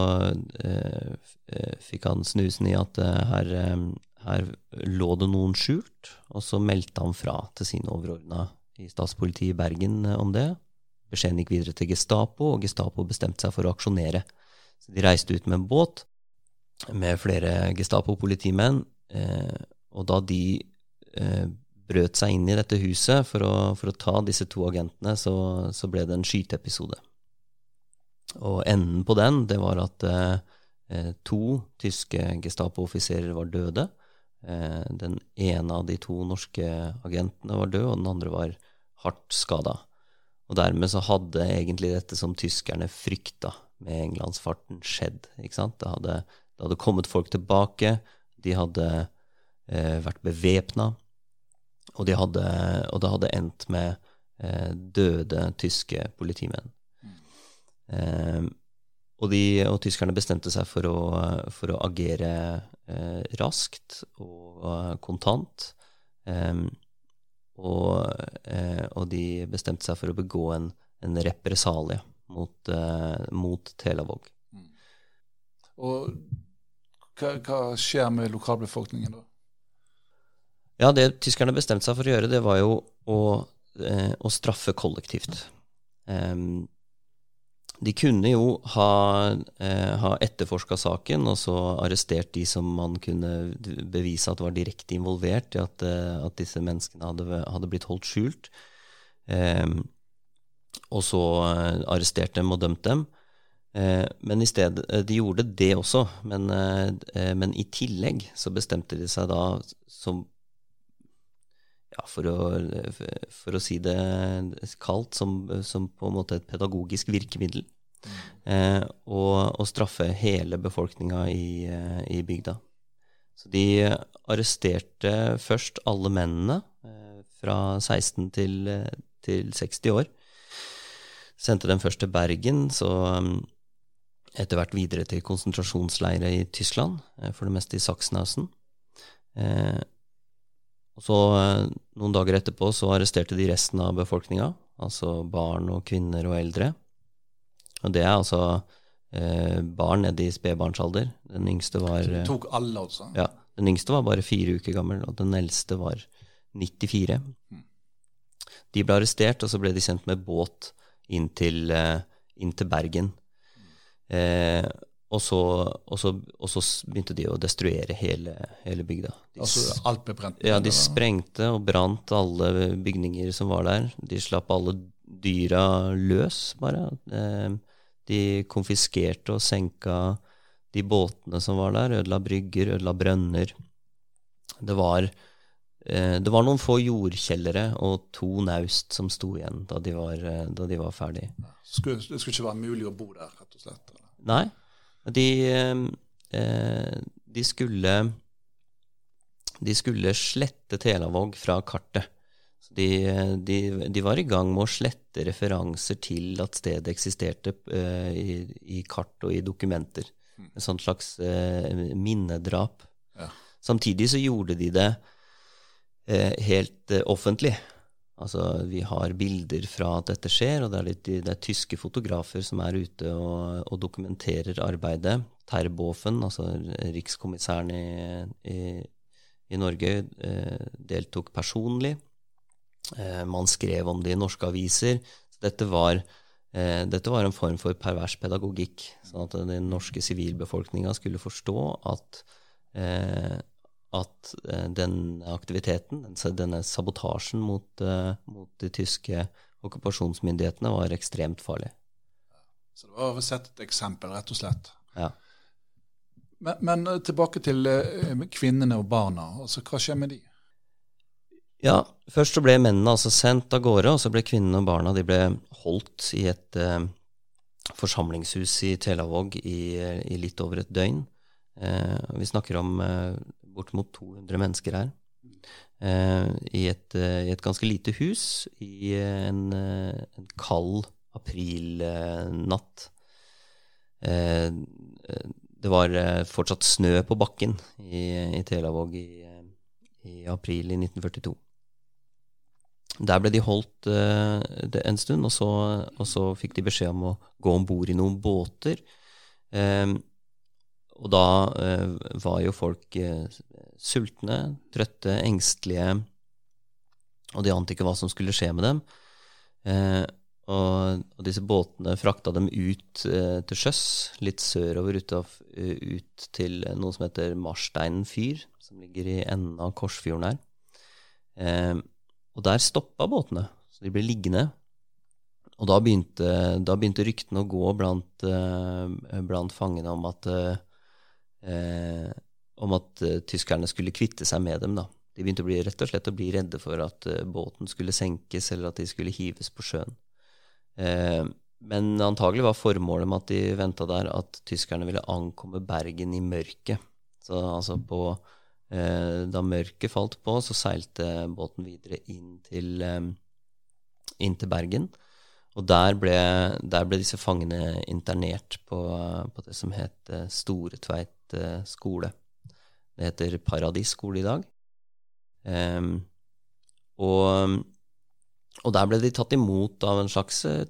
fikk han snusen i at her, her lå det noen skjult, og så meldte han fra til sine overordna i statspolitiet i Bergen om det. Beskjeden gikk videre til Gestapo, og Gestapo bestemte seg for å aksjonere. Så de reiste ut med en båt med flere Gestapo-politimenn. Eh, og da de eh, brøt seg inn i dette huset for å, for å ta disse to agentene, så, så, ble det en skyteepisode. Og enden på den, det var at eh, to tyske Gestapo-offiserer var døde. Eh, den ene av de to norske agentene var død, og den andre var hardt skada. Og dermed så hadde egentlig dette som tyskerne frykta med englandsfarten, skjedd. Det hadde det hadde kommet folk tilbake. De hadde eh, vært bevæpna. Og, og det hadde endt med eh, døde tyske politimenn. Eh, og, de, og, tyskerne bestemte seg for å, for å agere eh, raskt og uh, kontant. Eh, og, eh, og, de bestemte seg for å begå en, en represalie mot, mot Telavåg. Mm. Og hva, hva skjer med lokalbefolkningen da? Ja, det tyskerne bestemte seg for å gjøre, det var jo å, eh, å straffe kollektivt. Um, de kunne jo ha, eh, ha etterforska saken og så arrestert de som man kunne bevise at var direkte involvert i at, eh, at disse menneskene hadde, hadde, blitt holdt skjult. Eh, og så eh, arrestert dem og dømt dem. Eh, men i stedet, eh, De gjorde det også, men, men, i tillegg så bestemte de seg da som ja, for, å, for å si det kaldt, som, som, på en måte et pedagogisk virkemiddel. Eh, og, straffe hele befolkninga i, i, bygda. Så de arresterte først alle mennene fra 16 til, til 60 år. Sendte dem først til Bergen, så etter hvert videre til konsentrasjonsleire i Tyskland, eh, for det meste i Sachsenhausen. Eh, og så, eh, noen dager etterpå, så arresterte de resten av befolkninga, altså barn og kvinner og eldre. Og det er altså eh, barn nede i spedbarnsalder. Den yngste var de tok alle, altså? Ja. Den yngste var bare fire uker gammel, og den eldste var 94. Mm. De ble arrestert, og så ble de sendt med båt inn til, inn til Bergen. Eh, og, så, og, så, og, så, begynte de å destruere hele, hele bygda. De, altså alt ble brent? Ja, de sprengte og brant alle bygninger som var der. De slapp alle dyra løs, bare. Eh, de konfiskerte og senka de båtene som var der. Ødela brygger, ødela brønner. Det var, eh, det var noen få jordkjellere og to naust som sto igjen da de var, eh, da de var ferdig. det skulle ikke være mulig å bo der, rett og slett? Eller? Nei. De, eh, de skulle De skulle slette Telavåg fra kartet. De, de, de, var i gang med å slette referanser til at stedet eksisterte uh, i, i, kart og i dokumenter. Mm. En sånn slags uh, minnedrap. Ja. Samtidig så gjorde de det uh, helt offentlig. Altså, vi har bilder fra at dette skjer, og det er, litt, det er tyske fotografer som er ute og, og dokumenterer arbeidet. Terboven, altså rikskommissæren i, i, i Norge, eh, deltok personlig. Eh, man skrev om det i norske aviser. Dette var, eh, dette var en form for pervers pedagogikk. Sånn at den norske sivilbefolkninga skulle forstå at eh, at uh, den aktiviteten, denne sabotasjen mot, uh, mot, de tyske okkupasjonsmyndighetene, var ekstremt farlig. Så det var sett et eksempel, rett og slett. Ja. Men, men eh, tilbake til kvinnene og barna. altså Hva skjer med de? Ja, Først så ble mennene altså sendt av gårde, og så ble kvinnene og barna de ble holdt i et forsamlingshus i Telavåg i, i, litt over et døgn. vi snakker om bortimot 200 mennesker her. Eh, i, et, eh, i, et, ganske lite hus i eh, en, eh, en kald aprilnatt. Eh, det var fortsatt snø på bakken i, i Telavåg i, i, april i 1942. Der ble de holdt uh, en stund, og så, og så, fikk de beskjed om å gå om bord i noen båter. Og da var jo folk sultne, trøtte, engstelige, og de ante ikke hva som skulle skje med dem. Eh, og, og, disse båtene frakta dem ut til sjøs, litt sørover ut, av, ut, til noe som heter Marsteinen fyr, som ligger i enden av Korsfjorden her. og der stoppa båtene, så de ble liggende. Og da begynte, da begynte ryktene å gå blant, blant fangene om at eh, om at uh, tyskerne skulle kvitte seg med dem. da. De begynte å bli, rett og slett å bli redde for at uh, båten skulle senkes, eller at de skulle hives på sjøen. Uh, men antagelig var formålet med at de venta der, at tyskerne ville ankomme Bergen i mørket. Så altså på Da mørket falt på, så seilte båten videre inn til, inn til Bergen. Og der ble, der ble, disse fangene internert på, på det som het Store Tveit skole. Det heter Paradis skole i dag. Um, og, og, der ble de tatt imot av en slags eh,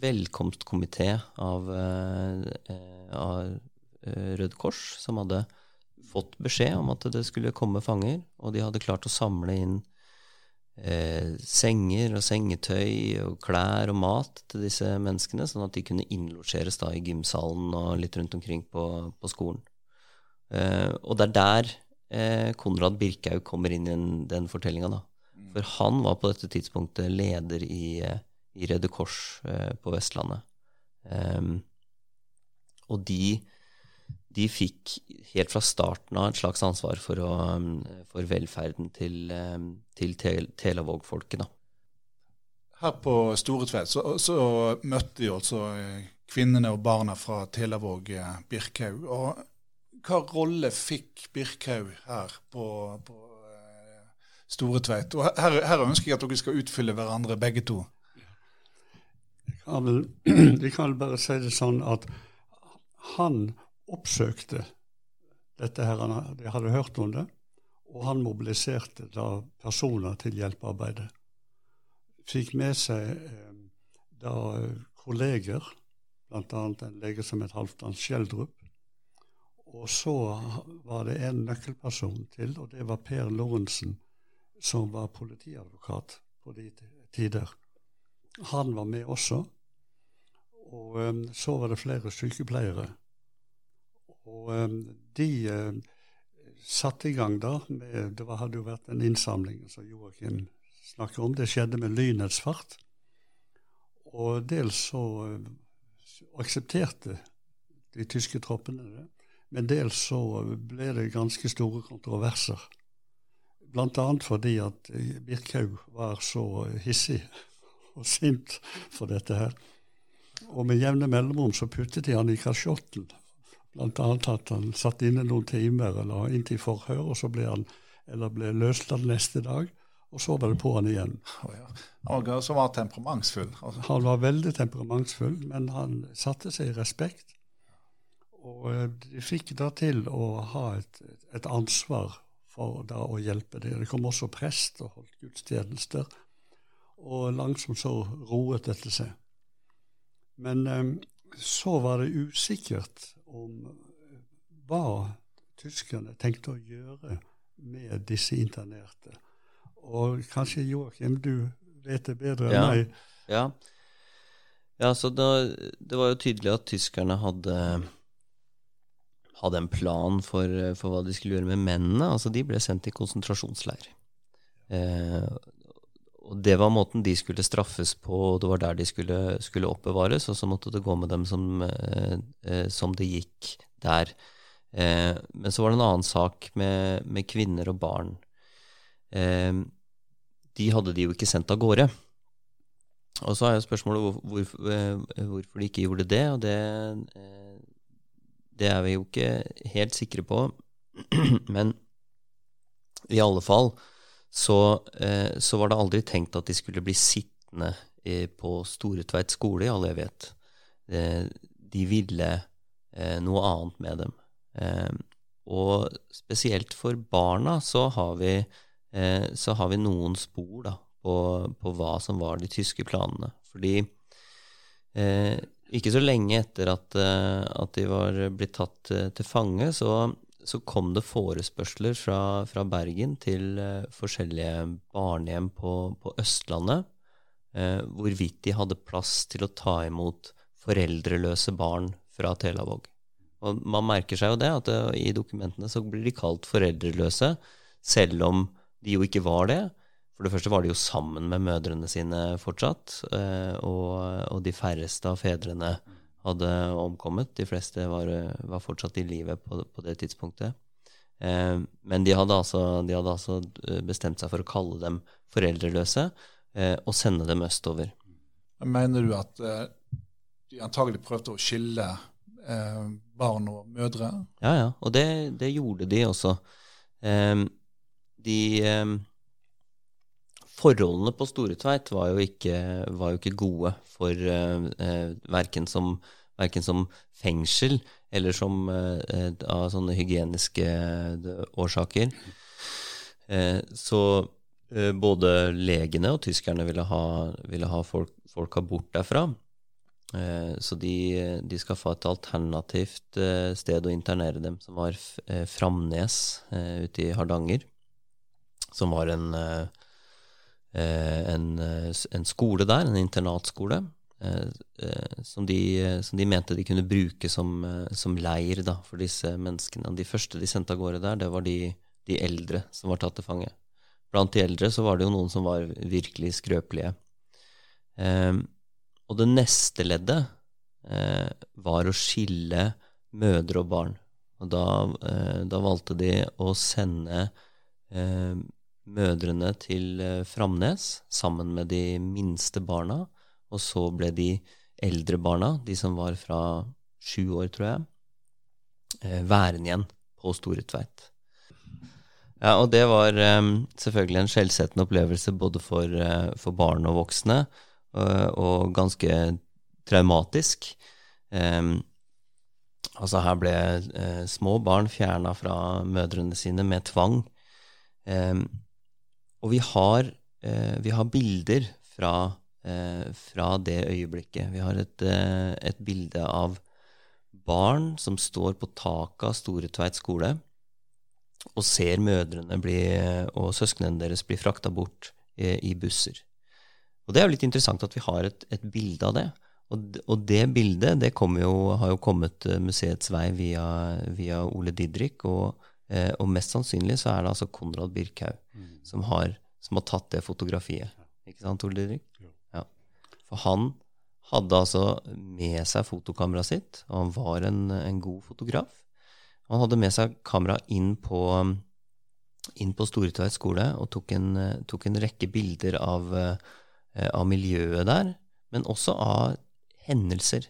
velkomstkomité av, uh, av Røde Kors, som hadde fått beskjed om at det skulle komme fanger, og de hadde klart å samle inn eh, senger og sengetøy og klær og mat til disse menneskene, sånn at de kunne innlosjeres i gymsalen og litt rundt omkring på, på skolen. Uh, og det er der uh, Konrad Birkhaug kommer inn i den, fortellinga. Mm. For han var på dette tidspunktet leder i, uh, i Røde Kors på Vestlandet. Um, og de, de, fikk helt fra starten av et slags ansvar for, å, for velferden til, til tel Telavåg-folket. Her på Storetvedt så, så, møtte jo altså kvinnene og barna fra Telavåg Birkhaug. og hva rolle fikk Birkhaug her på, på uh, Store Tveit? Og her, her, ønsker jeg at dere skal utfylle hverandre, begge to. Jeg <clears throat> kan vel, jeg kan bare si det sånn at han oppsøkte dette her, de hadde hørt om det, og han mobiliserte da personer til hjelpearbeidet. Fikk med seg eh, da kolleger, bl.a. en lege som het Halvdan Schjelderup, og så var det en nøkkelperson til, og det var Per Lorentzen, som var politiadvokat på de tider. Han var med også. Og um, så var det flere sykepleiere. Og um, de um, satte i gang da med Det var, hadde jo vært en innsamling som Joakim snakker om. Det skjedde med lynets fart. Og dels så uh, aksepterte de tyske troppene det. Men dels så ble det ganske store kontroverser. Bl.a. fordi at Birkhaug var så hissig og sint for dette her. Og med jevne mellomrom så puttet de han i kasjotten. Blant annet at han satt inne noen timer eller inntil forhør, og så ble han eller ble løslatt neste dag. Og så var det på han igjen. Oh, ja. Var, så var temperamentsfull? Altså. Han var veldig temperamentsfull, men han satte seg i respekt. Og eh, de fikk da til å ha et, et ansvar for da å hjelpe dem. Det kom også prest og holdt gudstjenester. Og langsomt så roet dette seg. Men eh, så var det usikkert om eh, hva tyskerne tenkte å gjøre med disse internerte. Og kanskje Joakim, du vet det bedre enn ja. meg. Ja. ja, så da, det var jo tydelig at tyskerne hadde, hadde en plan for, for, hva de skulle gjøre med mennene. Altså, de ble sendt i konsentrasjonsleir. Eh, og det var måten de skulle straffes på, og det var der de skulle, skulle oppbevares. Og så måtte det gå med dem som, eh, eh, som det gikk der. Eh, men så var det en annen sak med, med kvinner og barn. Eh, de hadde de jo ikke sendt av gårde. Og så er jo spørsmålet hvor, hvor, eh, hvorfor de ikke gjorde det, og det, eh, det er vi jo ikke helt sikre på. <clears throat> Men i alle fall så, eh, så, var det aldri tenkt at de skulle bli sittende på Storetveit skole, i alle jeg vet. De ville noe annet med dem. Og spesielt for barna så har vi, så har vi noen spor da, på, på, hva som var de tyske planene. Fordi ikke så lenge etter at, at de var blitt tatt til fange, så så kom det forespørsler fra, fra Bergen til uh, forskjellige barnehjem på, på Østlandet eh, hvorvidt de hadde plass til å ta imot foreldreløse barn fra Telavåg. Og man merker seg jo det, at i dokumentene så blir de kalt foreldreløse, selv om de jo ikke var det. For det første var de jo sammen med mødrene sine fortsatt, og, og de færreste av fedrene hadde omkommet. De fleste var, var fortsatt i live på, på det tidspunktet. Eh, men de hadde, altså, de hadde, altså, bestemt seg for å kalle dem foreldreløse eh, og sende dem østover. Mener du at eh, de antagelig prøvde å skille eh, barn og mødre? Ja, ja. Og det, det gjorde de også. Eh, de eh, Forholdene på Storetveit var jo ikke, var jo ikke gode for eh, verken som verken som fengsel eller som eh, av sånne hygieniske eh, årsaker. Eh, så eh, både legene og tyskerne ville ha, ville ha folk, folka bort derfra. Eh, så de, de skaffa et alternativt eh, sted å internere dem, som var Framnes ute i Hardanger. Som var en, en, en skole der, en internatskole. Eh, eh, som de, som, de, mente de kunne bruke som, eh, som leir da, for disse menneskene. De første de sendte av gårde der, det var de, de, eldre som var tatt til fange. Blant de eldre så var det jo noen som var virkelig skrøpelige. Eh, og det neste leddet eh, var å skille mødre og barn. Og da, eh, da valgte de å sende mødrene til Framnes sammen med de minste barna og så ble de eldre barna, de som var fra sju år, tror jeg, eh, værende igjen på Store Tveit. Ja, og det var um, selvfølgelig en skjellsettende opplevelse både for, for, barn og voksne, og ganske traumatisk. Um, altså, her ble små barn fjerna fra mødrene sine med tvang. Um, og vi har, vi har bilder fra eh, fra det øyeblikket. Vi har et, eh, et, bilde av barn som står på taket av Storetveit skole og ser mødrene bli, og søsknene deres bli frakta bort i, i, busser. Og Det er jo litt interessant at vi har et, et bilde av det. Og, og det bildet det jo, har jo kommet museets vei via, via Ole Didrik. Og, eh, og, mest sannsynlig så er det altså Konrad Birkhaug mm. som, har, som, har, tatt det fotografiet. Ikke sant, Ole Didrik? Ja. For han hadde altså med seg fotokameraet sitt, og han var en, en god fotograf. Han hadde med seg kamera inn på, inn på Storetveit skole og tok en, tok en, rekke bilder av, eh, av, miljøet der, men også av hendelser.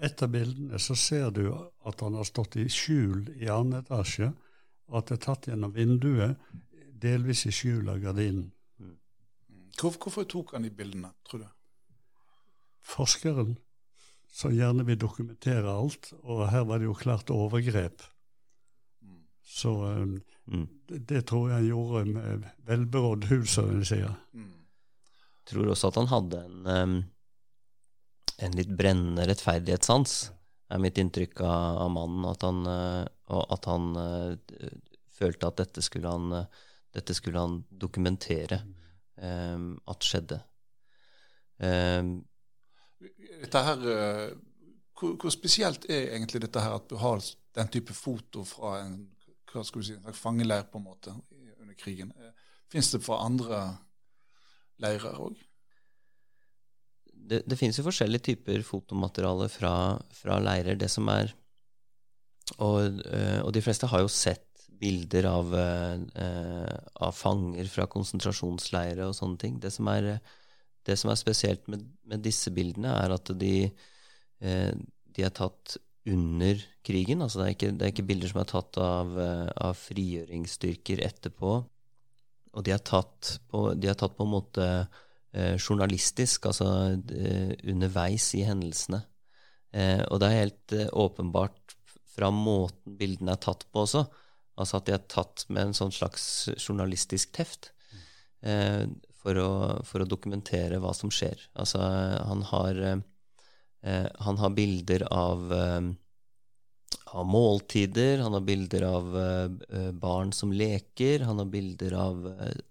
Ja. av bildene så ser du at han har stått i skjul i annen etasje, og at det er tatt gjennom vinduet, delvis i skjul av gardinen. Hvorfor, hvorfor tok han de bildene, tror du? Forskeren, som gjerne vil dokumentere alt, og her var det jo klart overgrep. Mm. Så um, mm. det, det, tror jeg han gjorde med velberådd hud, som en sier. Mm. Tror også at han hadde en, um, en litt brennende rettferdighetssans, er mitt inntrykk av, av mannen. At han, og at han uh, følte at dette skulle han, uh, dette skulle han dokumentere. Um, at skjedde. Um, dette her, eh, hvor, hvor, spesielt er egentlig dette her at du har den type foto fra en hva skal vi si, fangeleir på en måte under krigen? Eh, Fins det fra andre leirer òg? Det, det finnes jo forskjellige typer fotomateriale fra, fra leirer. Det som er og, eh, og, de fleste har jo sett bilder av, eh, av fanger fra konsentrasjonsleirer og sånne ting. Det som er, det som er spesielt med, med, disse bildene, er at de, eh, de, er tatt under krigen. Altså det er ikke, det er ikke bilder som er tatt av, av, frigjøringsstyrker etterpå. Og de er tatt på, de er tatt på en måte journalistisk, altså eh, underveis i hendelsene. Eh, og det er helt åpenbart fra måten bildene er tatt på også, Altså at de er tatt med en sånn slags journalistisk teft eh, for, å, for, å, dokumentere hva som skjer. Altså han har, eh, han har bilder av, eh, av, måltider, han har bilder av eh, barn som leker, han har bilder av,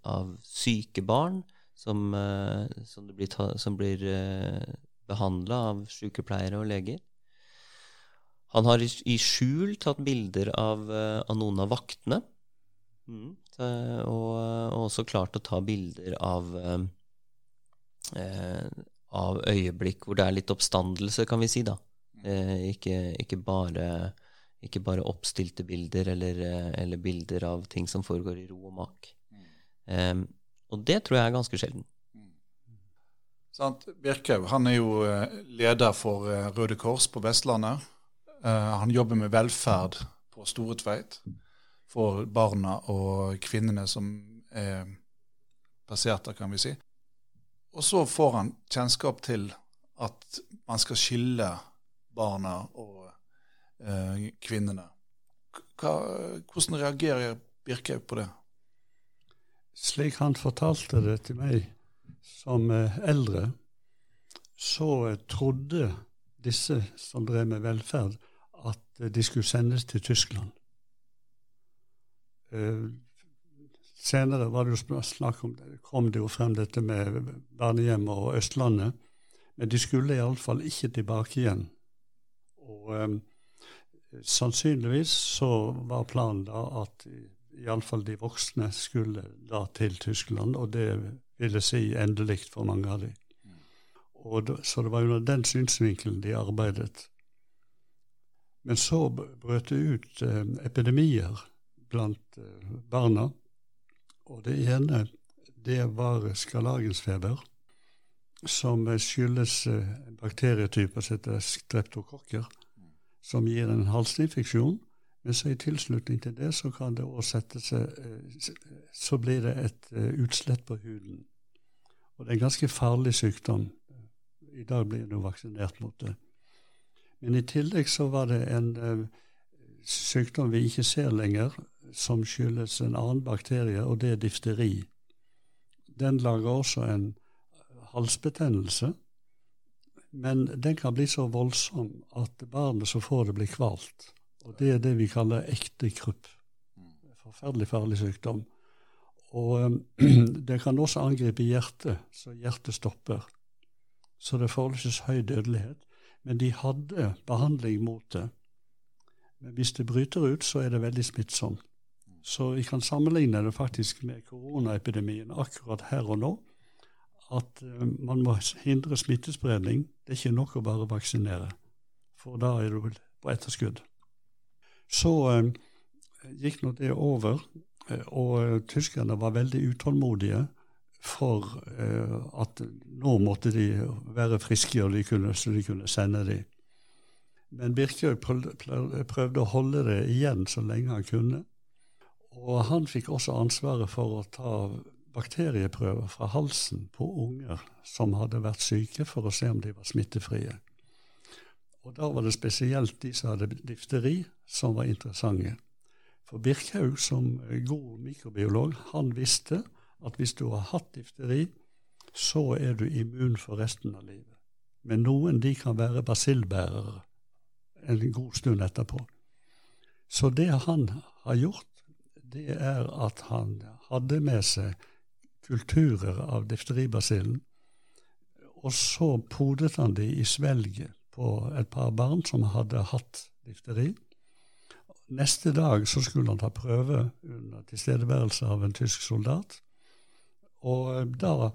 av syke barn som, eh, som blir, ta, som blir eh, behandla av sykepleiere og leger. Han har i skjul tatt bilder av, eh, av noen av vaktene. Mm. og, og, også klart å ta bilder av, eh, av øyeblikk hvor det er litt oppstandelse, kan vi si. da. Eh, ikke, ikke, bare, ikke, bare, oppstilte bilder eller, eller, bilder av ting som foregår i ro og mak. Eh, og det tror jeg er ganske sjelden. Sant. Birkhaug han er jo eh, leder for Røde Kors på Vestlandet. Eh, han jobber med velferd på Store Tveit for barna og kvinnene som er plassert der, kan vi si. Og så får han kjennskap til at man skal skille barna og kvinnene. Hvordan reagerer Birkhaug på det? Slik han fortalte det til meg som eh, eldre, så trodde disse som drev med velferd, at de skulle sendes til Tyskland. Senere var det jo snakk om kom det jo frem dette med barnehjemmet og Østlandet. Men de skulle iallfall ikke tilbake igjen. Og um, sannsynligvis så var planen da at iallfall de voksne skulle da til Tyskland, og det ville si endelig for mange av dem. Og så det var under den synsvinkelen de arbeidet. Men så brøt det ut eh, epidemier blant eh, barna. Og det ene, det var skarlagensfeber, som skyldes eh, en bakterietype som heter streptokokker, som gir en halsinfeksjon. Men så i tilslutning til det så kan det også sette seg eh, Så blir det et uh, utslett på huden. Og det er en ganske farlig sykdom. I dag blir du vaksinert mot det. Men i tillegg så var det en uh, sykdom vi ikke ser lenger, som skyldes en annen bakterie, og det er difteri. Den lager også en halsbetennelse, men den kan bli så voldsom at barnet som får det, blir kvalt. Og det er det vi kaller ekte krupp. Forferdelig farlig sykdom. Og um, <clears throat> det kan også angripe hjertet, så hjertet stopper. så det er forholdsvis høy dødelighet. Men de hadde behandling mot det. Men hvis det bryter ut, så er det veldig smittsomt. Så vi kan sammenligne det faktisk med koronaepidemien akkurat her og nå. At uh, man må hindre smittespredning. Det er ikke nok å bare vaksinere, for da er du på etterskudd. Så uh, gikk nå det over, uh, og tyskerne var veldig utålmodige for at nå måtte de være friske, og de kunne, så de kunne sende dem. Men Birkjøy prøvde å holde det igjen så lenge han kunne. Og han fikk også ansvaret for å ta bakterieprøver fra halsen på unger som hadde vært syke, for å se om de var smittefrie. Og da var det spesielt de som hadde difteri, som var interessante. For Birkhaug, som god mikrobiolog, han visste at hvis du har hatt difteri, så er du immun for resten av livet. Men noen de kan være basillbærere en god stund etterpå. Så det han har gjort, det er at han hadde med seg kulturer av difteribasillen, og så podet han de i svelget på et par barn som hadde hatt difteri. Neste dag så skulle han ta prøve under tilstedeværelse av en tysk soldat. Og da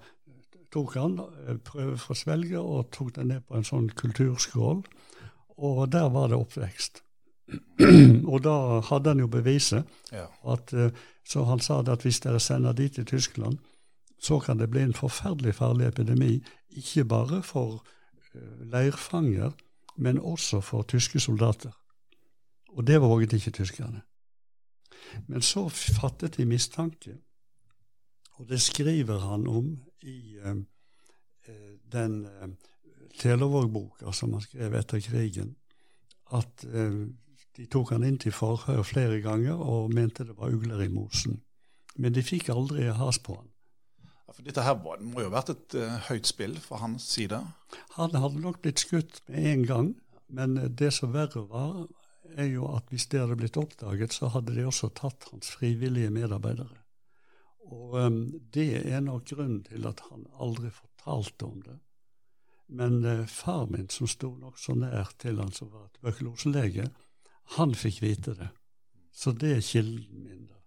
tok han prøve fra svelget og tok den ned på en sånn kulturskål. Og der var det oppvekst. <clears throat> og da hadde han jo beviset. Ja. At, eh, så han sa at hvis dere sender de til Tyskland, så kan det bli en forferdelig farlig epidemi. Ikke bare for leirfanger, men også for tyske soldater. Og det våget ikke tyskerne. Men så fattet de mistanke, og det skriver han om i eh, den eh, Telavåg-boka som han skrev etter krigen, at de tok han inn til forhør flere ganger og mente det var ugler i mosen. Men de fikk aldri has på han. Ja, for Dette her må jo ha vært et uh, høyt spill fra hans side? Han hadde nok blitt skutt med en gang, men det som verre var, er jo at hvis det hadde blitt oppdaget, så hadde de også tatt hans frivillige medarbeidere. Og um, det er nok grunnen til at han aldri fortalte om det. Men uh, far min, som sto nokså nær til han som var tuberkuloselege, han fikk vite det. Så det er kilden min. da.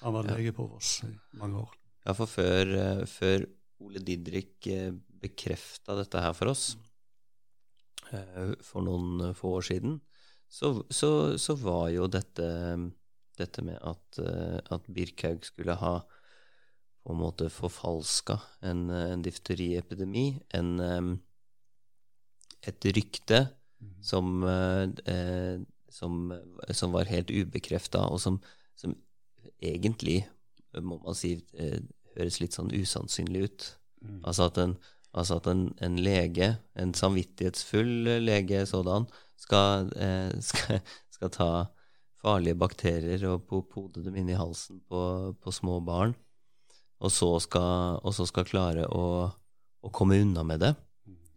Han var lege på Voss i mange år. Ja, for før, eh, før Ole Didrik eh, bekrefta dette her for oss eh, for noen få år siden, så, så, så var jo dette, dette med at, at Birkhaug skulle ha på en måte forfalska en, en difteriepidemi, en, et rykte Mhm. som, som, som, var helt ubekrefta, og som, som, egentlig, må man si, eh, høres litt sånn usannsynlig ut. Mm. Altså at, en, altså at en, en, lege, en samvittighetsfull lege sådan, skal, eh, <laughs> skal, skal ta farlige bakterier og pode dem inn i halsen på, på små barn, og så skal, og så skal klare å, å komme unna med det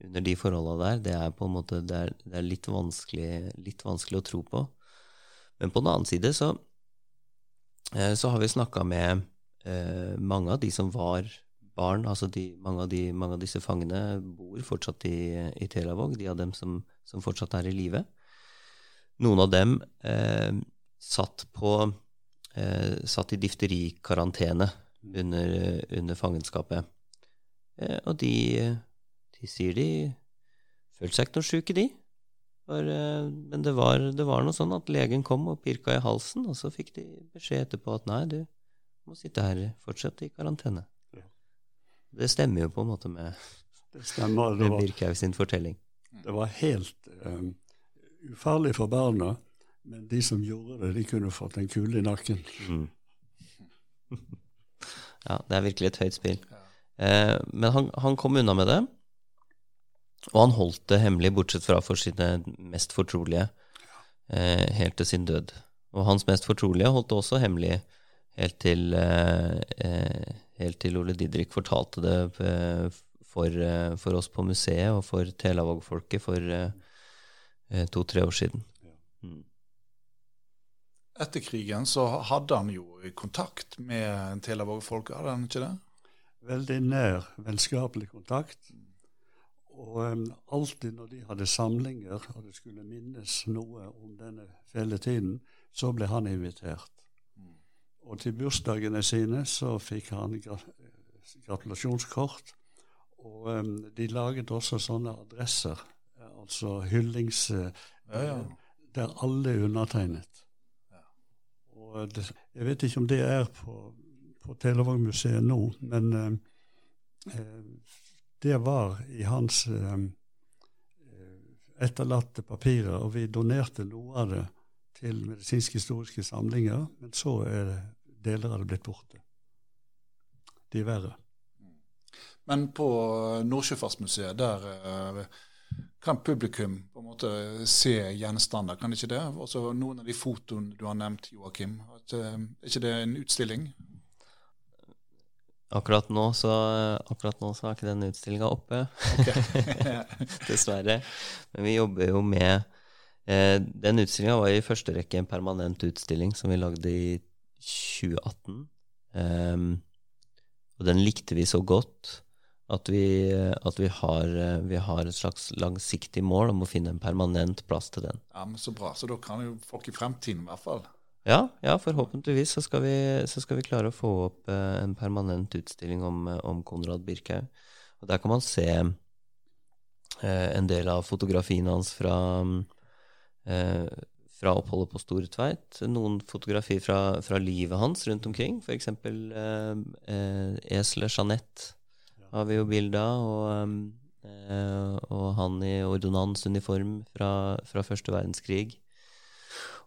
under de forholda der, det er på en måte det er, det er litt, vanskelig, litt, vanskelig, å tro på. Men på den annen side så, eh, så har vi snakka med eh, mange av de som var barn. altså de, mange, av de, mange, av disse fangene bor fortsatt i, i Telavåg, de av dem som, som fortsatt er i live. Noen av dem eh, satt, på, eh, satt i difterikarantene under, under fangenskapet. Eh, og de de sier de følte seg ikke noe sjuke, de. For, eh, men det var, det var, noe sånn at legen kom og pirka i halsen, og så fikk de beskjed etterpå at nei, du må sitte her fortsatt i karantene. Ja. Det stemmer jo på en måte med, stemmer, med Birkhaug sin fortelling. Det var helt um, ufarlig for barna, men de som gjorde det, de kunne fått en kule i nakken. Mm. <laughs> ja, det er virkelig et høyt spill. Ja. Eh, men han, han kom unna med det. Og han holdt det hemmelig, bortsett fra for sine mest fortrolige, eh, helt til sin død. Og hans mest fortrolige holdt det også hemmelig helt til, eh, eh helt til Ole Didrik fortalte det eh, for, eh, for, oss på museet og for Telavåg-folket for eh, to-tre år siden. Mm. Etter krigen så hadde han jo kontakt med Telavåg-folket, hadde han ikke det? Veldig nær vennskapelig kontakt. Og um, alltid når de hadde samlinger, og det skulle minnes noe om denne fæle tiden, så ble han invitert. Mm. Og til bursdagene sine så fikk han gratulasjonskort. Og um, de laget også sånne adresser, altså hyllings... Ja, ja. Der alle er undertegnet. Ja. Og det, jeg vet ikke om det er på, på Televognmuseet nå, men uh, det var i hans uh, etterlatte papirer, og vi donerte noe av det til medisinske historiske samlinger, men så er deler av det blitt borte. De er verre. Men på Nordsjøfartsmuseet, der uh, kan publikum på en måte se gjenstander, kan ikke det? Også noen av de fotoene du har nevnt, Joakim. Uh, er ikke det en utstilling? Akkurat nå så, akkurat nå så er ikke den utstillinga oppe, okay. <laughs> <laughs> dessverre. Men vi jobber jo med eh, Den utstillinga var i første rekke en permanent utstilling som vi lagde i 2018. Um, ehm, og den likte vi så godt at vi, at vi, har, vi, har, et slags langsiktig mål om å finne en permanent plass til den. Ja, men Så bra. Så da kan jo folk i fremtiden i hvert fall Ja, ja forhåpentligvis så skal, vi, så skal, vi, klare å få opp eh, en permanent utstilling om, om Konrad Birkhaug. Og Der kan man se eh, en del av fotografiene hans fra, eh, fra oppholdet på Store Tveit. Noen fotografier fra, fra livet hans rundt omkring, f.eks. Eh, eh, eselet Jeanette har vi jo bilde av. Og, eh, og, han i ordonnansuniform fra, fra første verdenskrig.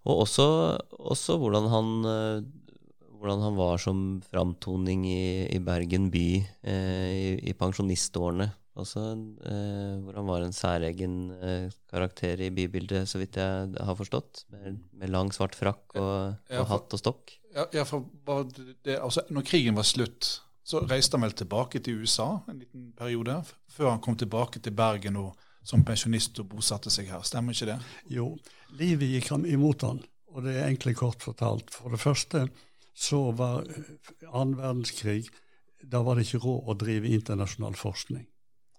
Og også, også hvordan, han, eh, hvordan, han, var som framtoning i, i Bergen by eh, i, i, pensjonistårene. Også, eh, hvor han var en særegen eh, karakter i bybildet, så vidt jeg har forstått. Med, med lang, svart frakk og, ja, for, og hatt og stokk. Ja, for det, altså, når krigen var slutt, så reiste han vel tilbake til USA en liten periode, før han kom tilbake til Bergen og, som pensjonist og bosatte seg her. Stemmer ikke det? Jo, livet gikk ham imot han, og det er egentlig kort fortalt. For det første så var annen verdenskrig Da var det ikke råd å drive internasjonal forskning.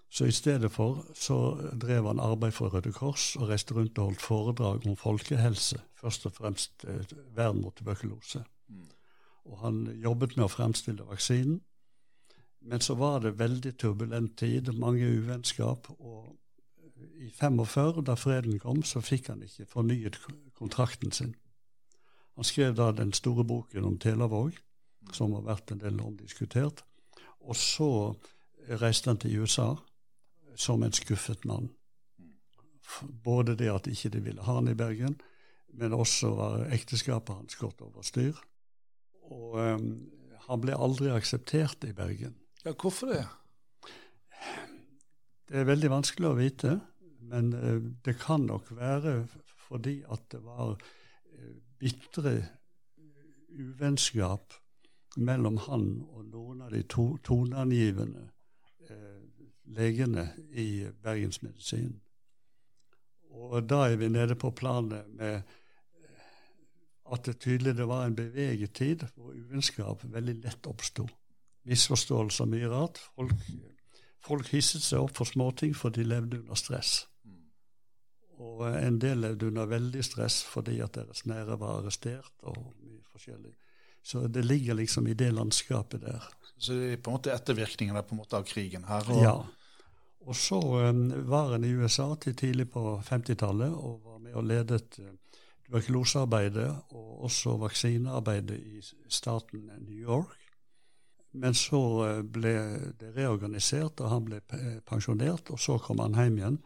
Så i stedet for så drev han arbeid for Røde Kors og reiste rundt og holdt foredrag om folkehelse, først og fremst eh, vern mot tuberkulose. Og han jobbet med å fremstille vaksinen. Men så var det veldig turbulent tid, mange uvennskap. Og i 45, da freden kom, så fikk han ikke fornyet kontrakten sin. Han skrev da den store boken om Telavåg, som har vært en del omdiskutert. Og så reiste han til USA som en skuffet mann. Både det at ikke de ville ha han i Bergen, men også var ekteskapet hans gått over styr. Og um, han ble aldri akseptert i Bergen. Ja, Hvorfor det? Det er veldig vanskelig å vite, men uh, det kan nok være fordi at det var uh, bitre uvennskap mellom han og noen av de to, toneangivende uh, legene i bergensmedisinen. Og da er vi nede på planet med at det tydelig det var en beveget tid hvor uvennskap veldig lett oppsto misforståelser mye rart. Folk, folk hisset seg opp for småting for de levde under stress. Og en del levde under veldig stress fordi at deres nære var arrestert. og mye forskjellig. Så det ligger liksom i det landskapet der. Så det er på en måte ettervirkningene på en måte av krigen her? Og ja. Og så um, var en i USA til tidlig på 50-tallet og var med og ledet uh, tuberkulosearbeidet og også vaksinearbeidet i staten New York. Men så eh, ble det reorganisert, og han ble pensjonert. Og så kom han hjem igjen.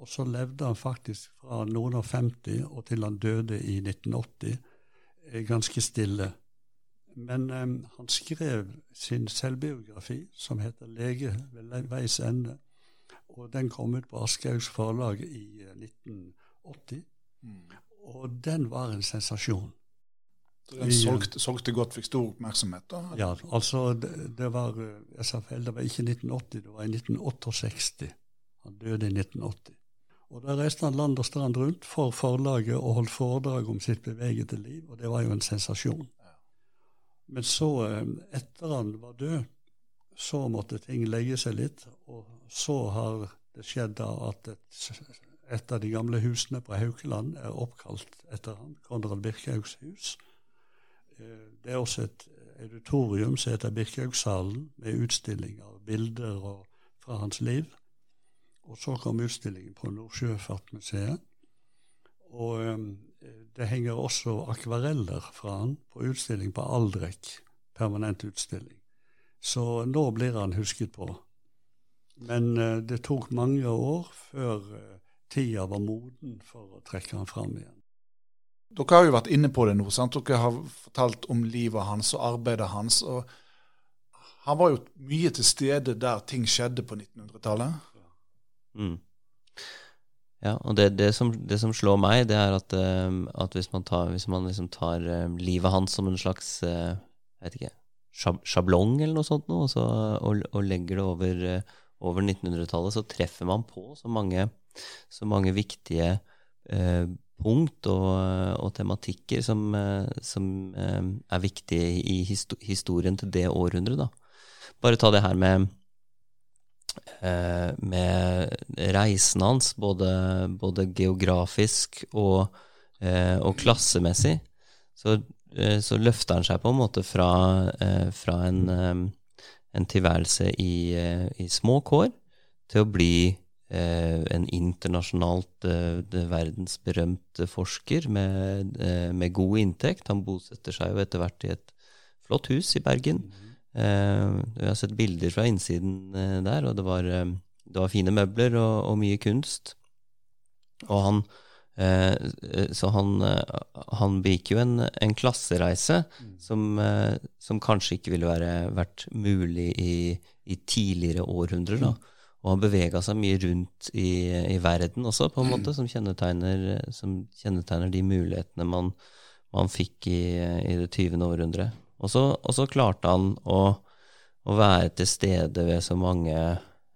Og så levde han faktisk fra noen og 50 og til han døde i 1980 eh, ganske stille. Men um, han skrev sin selvbiografi, som heter 'Lege ved veis ende'. Og den kom ut på Aschehougs forlag i 1980. Mm. Og den var en sensasjon. Den solgte, solgte, godt, fikk stor oppmerksomhet? da? Ja, altså det, det, var sa feil, det var ikke 1980, det var i 1968. Han døde i 1980. Og Da reiste han land og strand rundt for forlaget og holdt foredrag om sitt bevegede liv, og det var jo en sensasjon. Men så, eh, etter han var død, så måtte ting legge seg litt, og så har Det skjedd da at et, et av de gamle husene på Haukeland er oppkalt etter han, Konrad Birkhaugs hus. Eh, det er også et auditorium som heter Birkhaugshallen, med utstilling av bilder og, fra hans liv. Og så kom utstillingen på Nordsjøfartsmuseet. Og um, det henger også akvareller fra han på utstilling på Aldrek, permanent utstilling. Så nå blir han husket på. Men uh, det tok mange år før uh, tida var moden for å trekke han fram igjen. Dere har jo vært inne på det nå. sant? Dere har fortalt om livet hans og arbeidet hans. og Han var jo mye til stede der ting skjedde på 1900-tallet. Mm. Ja, og det, det, som, det, som, slår meg, det er at, uh, at hvis man tar, hvis man liksom tar uh, livet hans som en slags jeg vet ikke, sjablong eller noe sånt, noe, og, så, og, og, legger det over, over 1900-tallet, så treffer man på så mange, så mange viktige punkt og, og tematikker som, som, er viktige i historien til det århundret. Da. Bare ta det her med Eh, med reisen hans, både, både geografisk og, eh, og klassemessig, så, eh, så, løfter han seg på en måte fra, fra en, en, tilværelse i, i, små kår til å bli en internasjonalt verdensberømt forsker med, med, god inntekt. Han bosetter seg jo etter hvert i et flott hus i Bergen. Eh, vi har sett bilder fra innsiden eh, der, og det var, eh, det var fine møbler og, og, mye kunst. Og han Så han, han begikk jo en, en klassereise mm. som, som, kanskje ikke ville være, vært mulig i, i tidligere århundrer. da. Og han bevega seg mye rundt i, i, verden også, på en måte, som kjennetegner, som kjennetegner de mulighetene man, man fikk i, i det 20. århundret. Og så, klarte han å, å, være til stede ved så mange,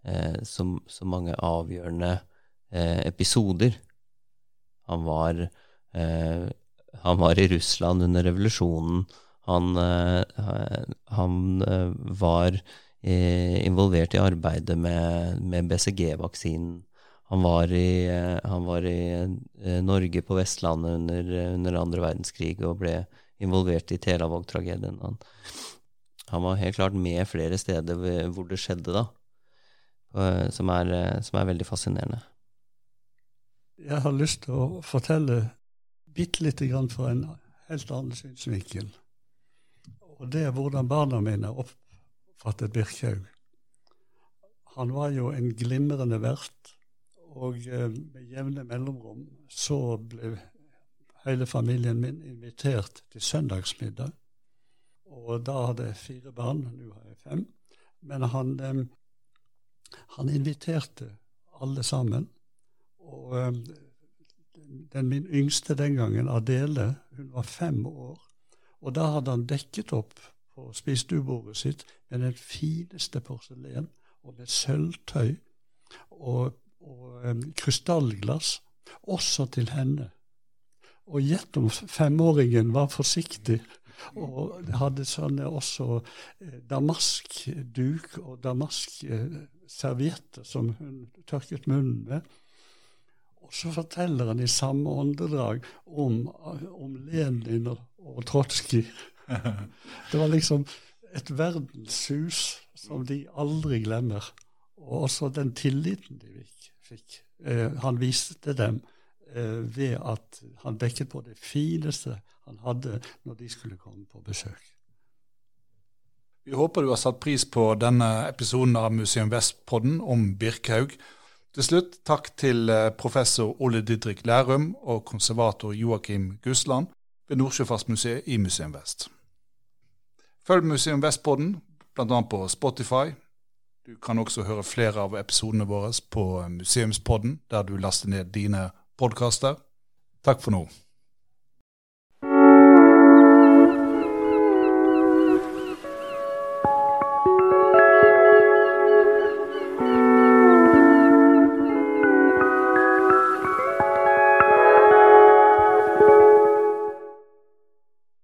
eh, så, så, mange avgjørende eh, episoder. Han var, eh, han var i Russland under revolusjonen. Han, eh, han eh, var involvert i arbeidet med, med BCG-vaksinen. Han var i, han var i Norge på Vestlandet under, under andre verdenskrig og ble involvert i Telavåg-tragedien. Han, han, var helt klart med flere steder hvor det skjedde, da, som er, som er veldig fascinerende. Jeg har lyst til å fortelle bitte lite grann fra en helt annen synsvinkel. Og det er hvordan barna mine oppfattet Birkhaug. Han var jo en glimrende vert, og eh, med jevne mellomrom så ble hele familien min invitert til søndagsmiddag. Og da hadde jeg fire barn, nå har jeg fem. Men han, um, han inviterte alle sammen. Og um, den min yngste den gangen, Adele, hun var fem år. Og da hadde han dekket opp på spisestuebordet sitt med den fineste porselen og med sølvtøy og, og um, krystallglass, også til henne. Og gjett om femåringen var forsiktig og hadde sånne også eh, damaskduk og damaskservietter eh, som hun tørket munnen med. Og så forteller han i samme åndedrag om, om Lenin og, og Trotskij. <laughs> Det var liksom et verdenshus som de aldri glemmer. Og også den tilliten de fikk. Eh, han viste dem Eh, ved at han dekket på det fineste han hadde når de skulle komme på besøk. Vi håper du har satt pris på denne episoden av Museum Vest-podden om Birkhaug. Til slutt takk til eh, professor Ole Didrik Lærum og konservator Joakim Gusland ved Nordsjøfartsmuseet i Museum Vest. Følg Museum Vest-podden bl.a. på Spotify. Du kan også høre flere av episodene våre på Museumspodden, der du laster ned dine podkaster. Takk for nå.